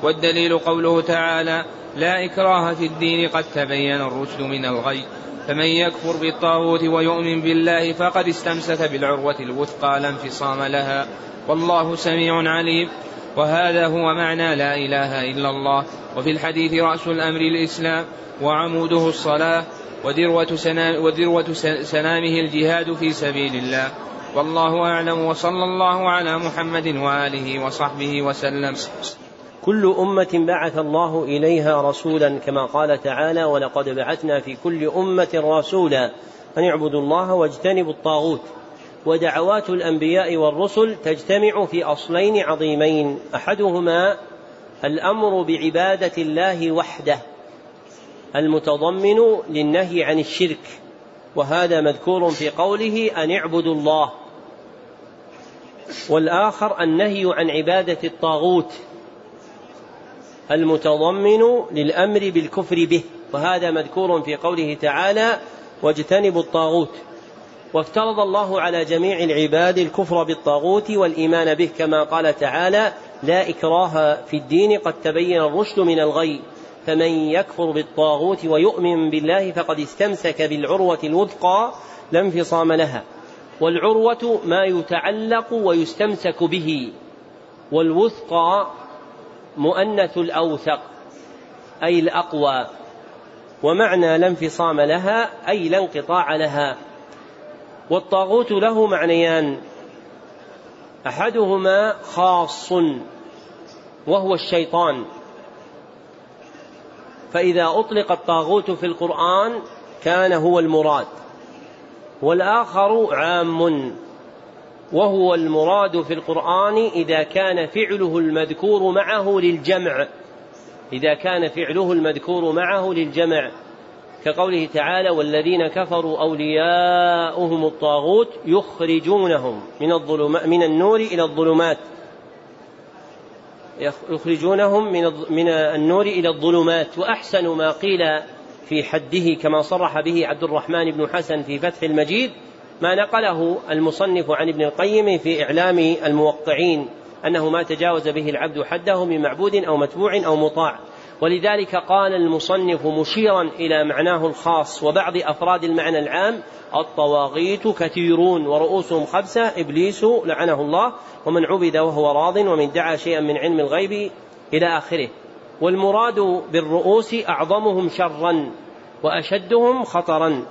والدليل قوله تعالى لا إكراه في الدين قد تبين الرشد من الغي. فمن يكفر بالطاغوت ويؤمن بالله فقد استمسك بالعروة الوثقى لا انفصام لها. والله سميع عليم. وهذا هو معنى لا إله إلا الله. وفي الحديث رأس الأمر الإسلام وعموده الصلاة وذروة, سنام وذروة سنامه الجهاد في سبيل الله. والله أعلم وصلى الله على محمد وآله وصحبه وسلم. كل أمة بعث الله إليها رسولا كما قال تعالى ولقد بعثنا في كل أمة رسولا أن يعبدوا الله واجتنبوا الطاغوت ودعوات الأنبياء والرسل تجتمع في أصلين عظيمين. أحدهما الأمر بعبادة الله وحده المتضمن للنهي عن الشرك وهذا مذكور في قوله أن اعبدوا الله. والآخر النهي عن عبادة الطاغوت المتضمن للأمر بالكفر به. وهذا مذكور في قوله تعالى واجتنبوا الطاغوت. وافترض الله على جميع العباد الكفر بالطاغوت والإيمان به كما قال تعالى لا إكراه في الدين قد تبين الرشد من الغي فمن يكفر بالطاغوت ويؤمن بالله فقد استمسك بالعروة الوثقى لا انفصام لها والعروة ما يتعلق ويستمسك به والوثقى مؤنث الأوثق أي الأقوى ومعنى لا انفصام لها أي لا انقطاع لها والطاغوت له معنيان. أحدهما خاص وهو الشيطان. فإذا أطلق الطاغوت في القرآن كان هو المراد. والآخر عام وهو المراد في القرآن إذا كان فعله المذكور معه للجمع. إذا كان فعله المذكور معه للجمع. كقوله تعالى والذين كفروا أولياؤهم الطاغوت يخرجونهم من الظلمات من النور إلى الظلمات. يخرجونهم من من النور إلى الظلمات. وأحسن ما قيل في حده كما صرح به عبد الرحمن بن حسن في فتح المجيد ما نقله المصنف عن ابن القيم في إعلام الموقعين أنه ما تجاوز به العبد حده من معبود أو متبوع أو مطاع. ولذلك قال المصنف مشيرا إلى معناه الخاص وبعض أفراد المعنى العام الطواغيت كثيرون ورؤوسهم خمسة إبليس لعنه الله ومن عبد وهو راض ومن دعا شيئا من علم الغيب إلى آخره. والمراد بالرؤوس أعظمهم شرا وأشدهم خطرا.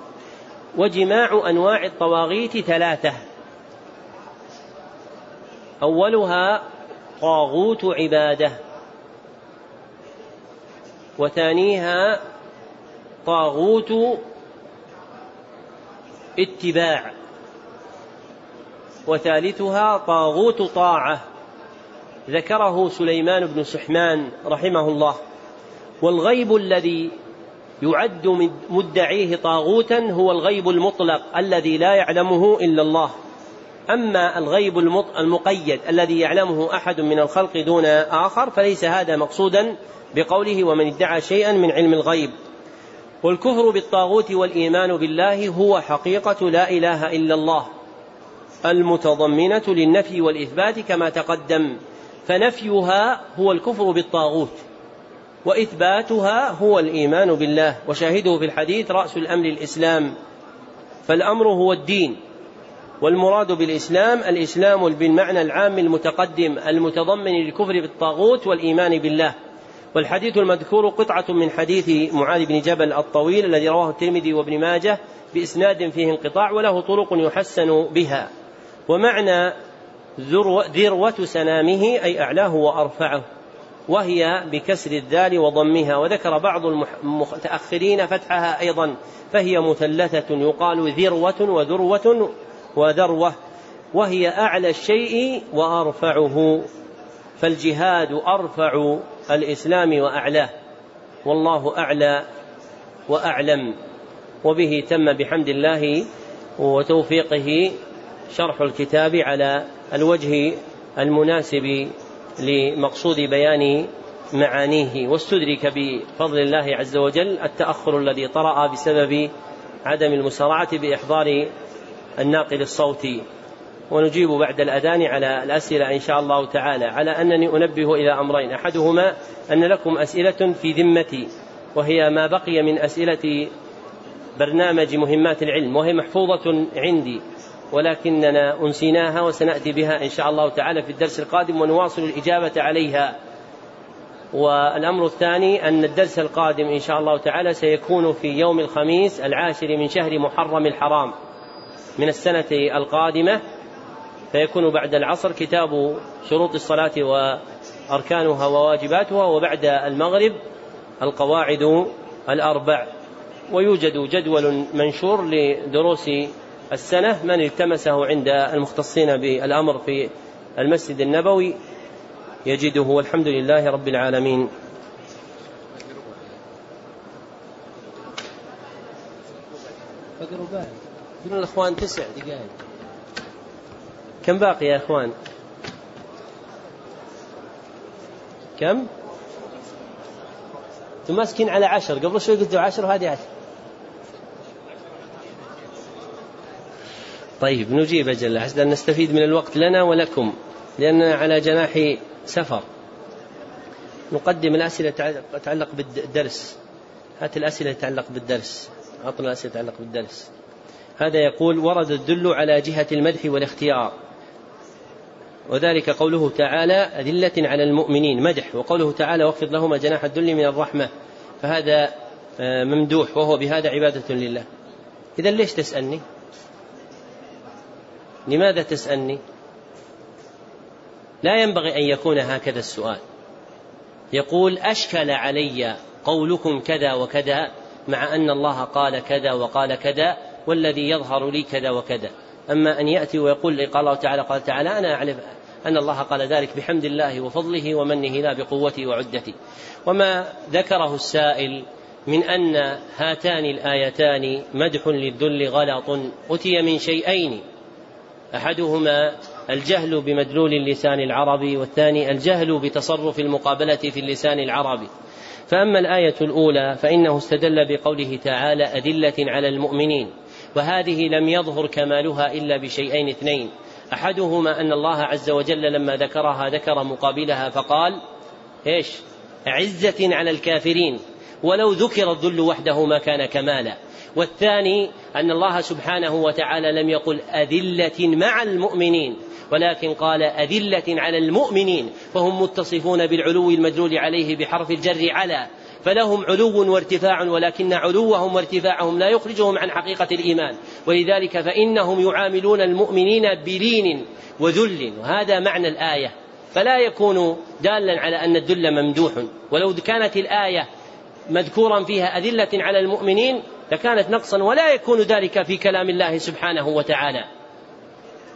وجماع أنواع الطواغيت ثلاثة. أولها طاغوت عبادة. وثانيها طاغوت اتباع. وثالثها طاغوت طاعة. ذكره سليمان بن سحمان رحمه الله. والغيب الذي يعد مدعيه طاغوتا هو الغيب المطلق الذي لا يعلمه إلا الله. أما الغيب المقيد الذي يعلمه أحد من الخلق دون آخر فليس هذا مقصودا بقوله ومن ادعى شيئا من علم الغيب. والكفر بالطاغوت والإيمان بالله هو حقيقة لا إله إلا الله المتضمنة للنفي والإثبات كما تقدم فنفيها هو الكفر بالطاغوت وإثباتها هو الإيمان بالله. وشاهده في الحديث رأس الأمر الإسلام فالأمر هو الدين. والمراد بالإسلام الإسلام بالمعنى العام المتقدم المتضمن للكفر بالطاغوت والإيمان بالله. والحديث المذكور قطعة من حديث معاذ بن جبل الطويل الذي رواه الترمذي وابن ماجه بإسناد فيه انقطاع وله طرق يحسن بها. ومعنى ذروة سنامه أي أعلاه وأرفعه وهي بكسر الذال وضمها. وذكر بعض المتأخرين فتحها أيضا فهي مثلثة يقال ذروة وذروة وذروة وهي أعلى الشيء وأرفعه فالجهاد أرفع الإسلام وأعلاه والله أعلى وأعلم وبه تم بحمد الله وتوفيقه شرح الكتاب على الوجه المناسب لمقصود بيان معانيه. واستدرك بفضل الله عز وجل التأخر الذي طرأ بسبب عدم المسارعة بإحضار الناقل الصوتي ونجيب بعد الأذان على الأسئلة إن شاء الله تعالى. على أنني أنبه إلى أمرين. أحدهما أن لكم أسئلة في ذمتي وهي ما بقي من أسئلة برنامج مهمات العلم وهي محفوظة عندي ولكننا أنسيناها وسنأتي بها إن شاء الله تعالى في الدرس القادم ونواصل الإجابة عليها. والأمر الثاني أن الدرس القادم إن شاء الله تعالى سيكون في يوم الخميس العاشر من شهر محرم الحرام. من السنة القادمة فيكون بعد العصر كتاب شروط الصلاة وأركانها وواجباتها وبعد المغرب القواعد الأربع. ويوجد جدول منشور لدروس السنة من التمسه عند المختصين بالأمر في المسجد النبوي. يجده والحمد لله رب العالمين. فقروا الأخوان؟ تسع دقائق. كم باقي يا إخوان؟ كم؟ تمسكين على عشر. قبل شوي قلتوا عشر وهذه عشر. طيب نجيب أجل. حتى نستفيد من الوقت لنا ولكم لأننا على جناح سفر. نقدم الأسئلة تتعلق بالدرس هات الأسئلة تتعلق بالدرس. أعطنا الأسئلة تتعلق بالدرس. هذا يقول ورد الدل على جهة المدح والاختيار. وذلك قوله تعالى أذلة على المؤمنين مدح. وقوله تعالى واخفض لهما جناح الذل من الرحمة. فهذا آه، ممدوح وهو بهذا عبادة لله. إذا ليش تسألني؟ لماذا تسألني؟ لا ينبغي أن يكون هكذا السؤال. يقول أشكل علي قولكم كذا وكذا مع أن الله قال كذا وقال كذا والذي يظهر لي كذا وكذا. أما أن يأتي ويقول لي قال الله تعالى قال تعالى أنا أعرف أن الله قال ذلك بحمد الله وفضله ومنه لا بقوتي وعدتي وما ذكره السائل من أن هاتان الآيتان مدح للذل غلط أتي من شيئين. أحدهما الجهل بمدلول اللسان العربي والثاني الجهل بتصرف المقابلة في اللسان العربي. فأما الآية الأولى فإنه استدل بقوله تعالى أدلة على المؤمنين. وهذه لم يظهر كمالها إلا بشيئين اثنين. أحدهما أن الله عز وجل لما ذكرها ذكر مقابلها فقال إيش؟ عزة على الكافرين. ولو ذكر الذل وحده ما كان كمالا. والثاني أن الله سبحانه وتعالى لم يقل أذلة مع المؤمنين ولكن قال أذلة على المؤمنين. فهم متصفون بالعلو المدلول عليه بحرف الجر على. فلهم علو وارتفاع ولكن علوهم وارتفاعهم لا يخرجهم عن حقيقة الإيمان. ولذلك فإنهم يعاملون المؤمنين بلين وذل. وهذا معنى الآية. فلا يكون دالا على أن الذل ممدوح. ولو كانت الآية مذكورا فيها أذلة على المؤمنين لكانت نقصا ولا يكون ذلك في كلام الله سبحانه وتعالى.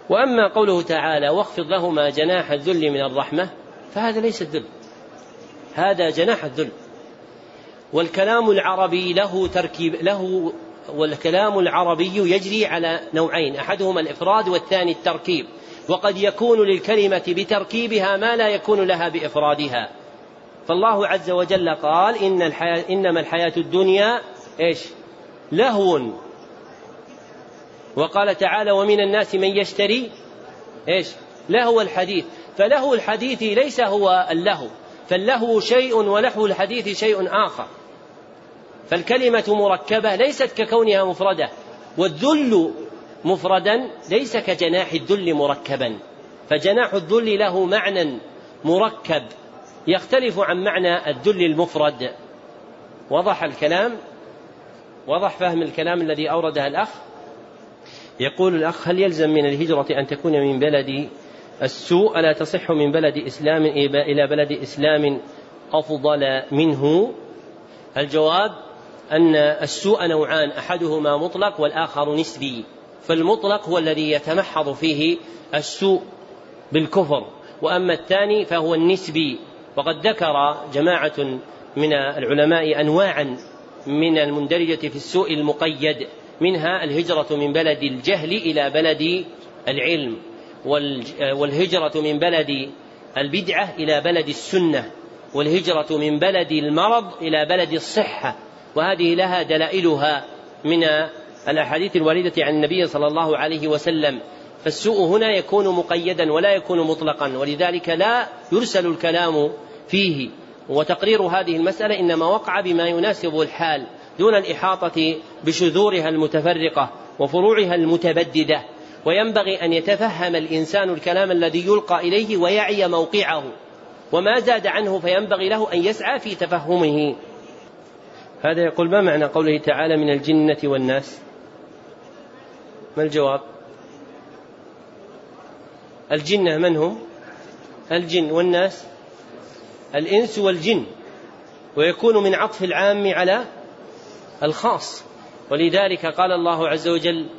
وأما قوله تعالى واخفض لهما جناح الذل من الرحمة فهذا ليس الذل. هذا جناح الذل. والكلام العربي له تركيب له والكلام العربي يجري على نوعين أحدهما الإفراد والثاني التركيب. وقد يكون للكلمة بتركيبها ما لا يكون لها بإفرادها. فالله عز وجل قال إن الحياة إنما الحياة الدنيا إيش؟ لهو. وقال تعالى ومن الناس من يشتري إيش؟ لهو الحديث. فلهو الحديث ليس هو اللهو فاللهو شيء ولهو الحديث شيء آخر. فالكلمة مركبة ليست ككونها مفردة والذل مفردا ليس كجناح الذل مركبا. فجناح الذل له معنى مركب يختلف عن معنى الدل المفرد. وضح الكلام؟ وضح فهم الكلام الذي أورده الأخ؟ يقول الأخ هل يلزم من الهجرة أن تكون من بلد السوء؟ ألا تصح من بلد إسلام إلى بلد إسلام أفضل منه؟ الجواب أن السوء نوعان أحدهما مطلق والآخر نسبي. فالمطلق هو الذي يتمحض فيه السوء بالكفر. وأما الثاني فهو النسبي. وقد ذكر جماعة من العلماء أنواعا من المندرجة في السوء المقيد. منها الهجرة من بلد الجهل إلى بلد العلم والهجرة من بلد البدعة إلى بلد السنة والهجرة من بلد المرض إلى بلد الصحة. وهذه لها دلائلها من الأحاديث الواردة عن النبي صلى الله عليه وسلم. فالسوء هنا يكون مقيدا ولا يكون مطلقا ولذلك لا يرسل الكلام فيه. وتقرير هذه المسألة إنما وقع بما يناسب الحال دون الإحاطة بشذورها المتفرقة وفروعها المتبددة. وينبغي أن يتفهم الإنسان الكلام الذي يلقى إليه ويعي موقعه. وما زاد عنه فينبغي له أن يسعى في تفهمه. هذا يقول ما معنى قوله تعالى من الجنة والناس؟ ما الجواب؟ الجنة من هم؟ الجن والناس؟ الإنس والجن. ويكون من عطف العام على الخاص. ولذلك قال الله عز وجل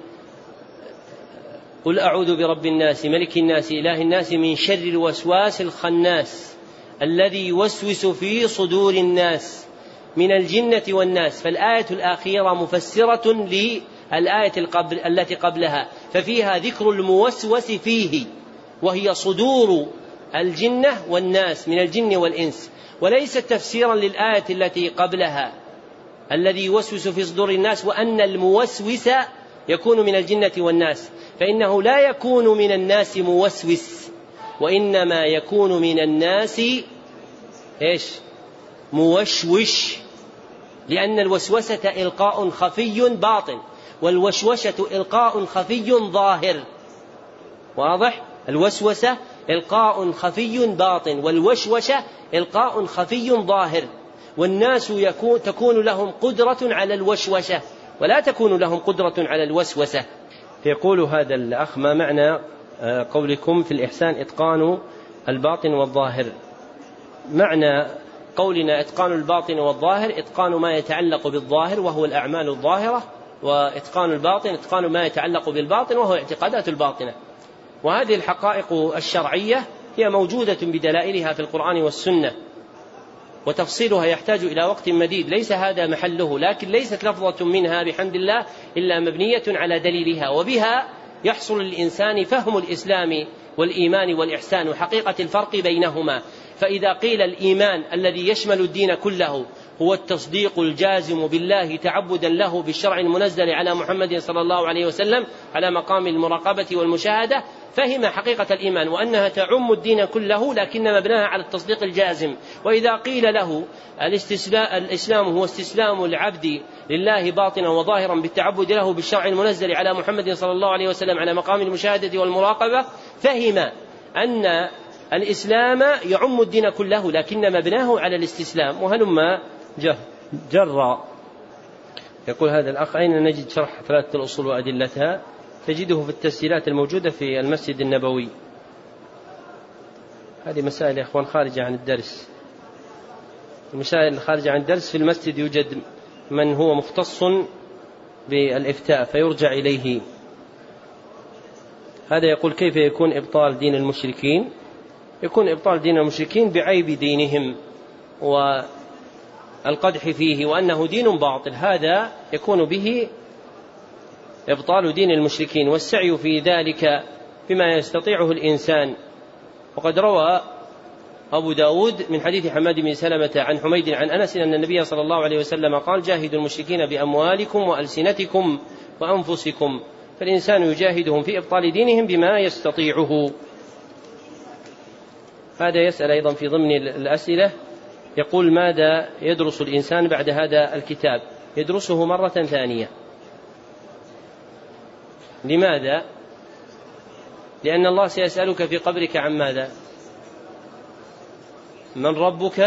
قل أعوذ برب الناس ملك الناس إله الناس من شر الوسواس الخناس الذي يوسوس في صدور الناس. من الجنة والناس فالآية الأخيرة مفسرة للآية القبل التي قبلها ففيها ذكر الموسوس فيه وهي صدور الجنة والناس من الجن والإنس وليست تفسيرا للآية التي قبلها الذي يوسوس في صدور الناس وأن الموسوس يكون من الجنة والناس فإنه لا يكون من الناس موسوس وإنما يكون من الناس إيش؟ موشوش لأن الوسوسة إلقاء خفي باطن والوشوشة إلقاء خفي ظاهر. واضح؟ الوسوسة إلقاء خفي باطن والوشوشة إلقاء خفي ظاهر. والناس يكون تكون لهم قدرة على الوشوشة ولا تكون لهم قدرة على الوسوسة. يقول هذا الأخ ما معنى آه، قولكم في الإحسان إتقان الباطن والظاهر؟ معنى قولنا إتقان الباطن والظاهر إتقان ما يتعلق بالظاهر وهو الأعمال الظاهرة وإتقان الباطن إتقان ما يتعلق بالباطن وهو اعتقادات الباطنة. وهذه الحقائق الشرعية هي موجودة بدلائلها في القرآن والسنة وتفصيلها يحتاج إلى وقت مديد. ليس هذا محله لكن ليست لفظة منها بحمد الله إلا مبنية على دليلها وبها يحصل للإنسان فهم الإسلام والإيمان والإحسان وحقيقة الفرق بينهما. فإذا قيل الإيمان الذي يشمل الدين كله هو التصديق الجازم بالله تعبدا له بالشرع المنزل على محمد صلى الله عليه وسلم على مقام المراقبة والمشاهدة فهم حقيقة الإيمان وأنها تعم الدين كله لكن مبناها على التصديق الجازم. وإذا قيل له الإسلام هو استسلام العبد لله باطنا وظاهرا بالتعبد له بالشرع المنزل على محمد صلى الله عليه وسلم على مقام المشاهدة والمراقبة فهم أن الإسلام يعم الدين كله لكن مبناه على الاستسلام وهلما جر. يقول هذا الأخ أين نجد شرح ثلاثة الأصول وأدلتها؟ تجده في التسجيلات الموجودة في المسجد النبوي. هذه مسائل يا إخوان خارجة عن الدرس. المسائل الخارجة عن الدرس في المسجد يوجد من هو مختص بالإفتاء فيرجع إليه. هذا يقول كيف يكون إبطال دين المشركين؟ يكون إبطال دين المشركين بعيب دينهم والقدح فيه وأنه دين باطل. هذا يكون به إبطال دين المشركين والسعي في ذلك بما يستطيعه الإنسان. وقد روى أبو داود من حديث حماد بن سلمة عن حميد عن أنس أن النبي صلى الله عليه وسلم قال جاهدوا المشركين بأموالكم وألسنتكم وأنفسكم. فالإنسان يجاهدهم في إبطال دينهم بما يستطيعه. هذا يسأل أيضا في ضمن الأسئلة؟ يقول ماذا يدرس الإنسان بعد هذا الكتاب؟ يدرسه مرة ثانية. لماذا؟ لأن الله سيسألك في قبرك عن ماذا؟ من ربك؟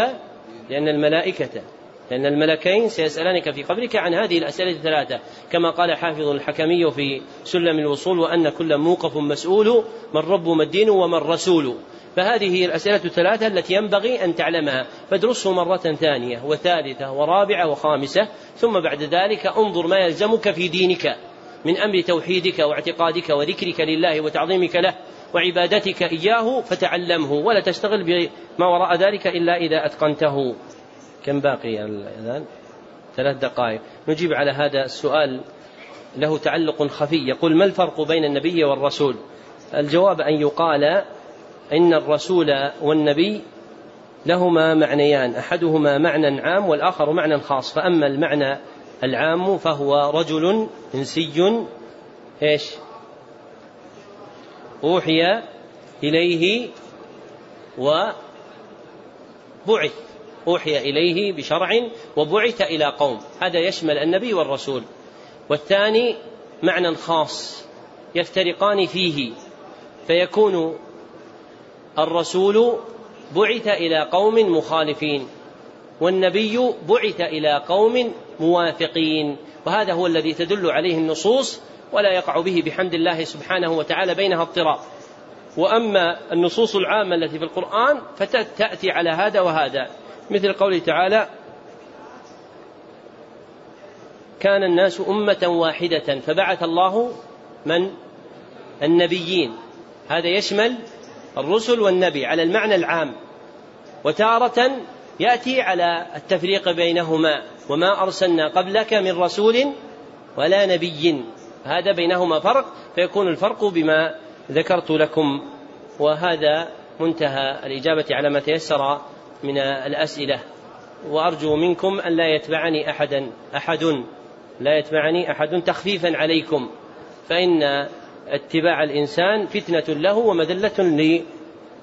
لأن الملائكة. لأن الملكين سيسألانك في قبرك عن هذه الأسئلة الثلاثة. كما قال حافظ الحكمي في سلم الوصول وأن كل موقف مسؤول من رب ما الدين ومن رسول. فهذه هي الأسئلة الثلاثة التي ينبغي أن تعلمها. فادرسه مرة ثانية وثالثة ورابعة وخامسة ثم بعد ذلك انظر ما يلزمك في دينك من أمر توحيدك واعتقادك وذكرك لله وتعظيمك له وعبادتك إياه فتعلمه ولا تشتغل بما وراء ذلك إلا إذا أتقنته. كم باقي الأذان؟ ثلاث دقائق. نجيب على هذا السؤال له تعلق خفي يقول ما الفرق بين النبي والرسول؟ الجواب أن يقال إن الرسول والنبي لهما معنيان أحدهما معنى عام والآخر معنى خاص فأما المعنى العام فهو رجل إنسي إيش؟ أوحي إليه وبعث أوحي إليه بشرع وبعث إلى قوم هذا يشمل النبي والرسول. والثاني معنى خاص يفترقان فيه فيكون الرسول بعث إلى قوم مخالفين والنبي بعث إلى قوم موافقين وهذا هو الذي تدل عليه النصوص ولا يقع به بحمد الله سبحانه وتعالى بينها اضطراب. وأما النصوص العامة التي في القرآن فتأتي على هذا وهذا مثل قوله تعالى كان الناس أمة واحدة فبعث الله من؟ النبيين. هذا يشمل الرسل والنبي على المعنى العام وتارة يأتي على التفريق بينهما وما أرسلنا قبلك من رسول ولا نبي. هذا بينهما فرق فيكون الفرق بما ذكرت لكم. وهذا منتهى الإجابة على ما تيسر من الأسئلة. وأرجو منكم أن لا يتبعني أحدا أحد لا يتبعني أحد تخفيفا عليكم. فإن اتباع الإنسان فتنة له ومذلة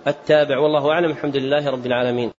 للتابع. والله أعلم. الحمد لله رب العالمين.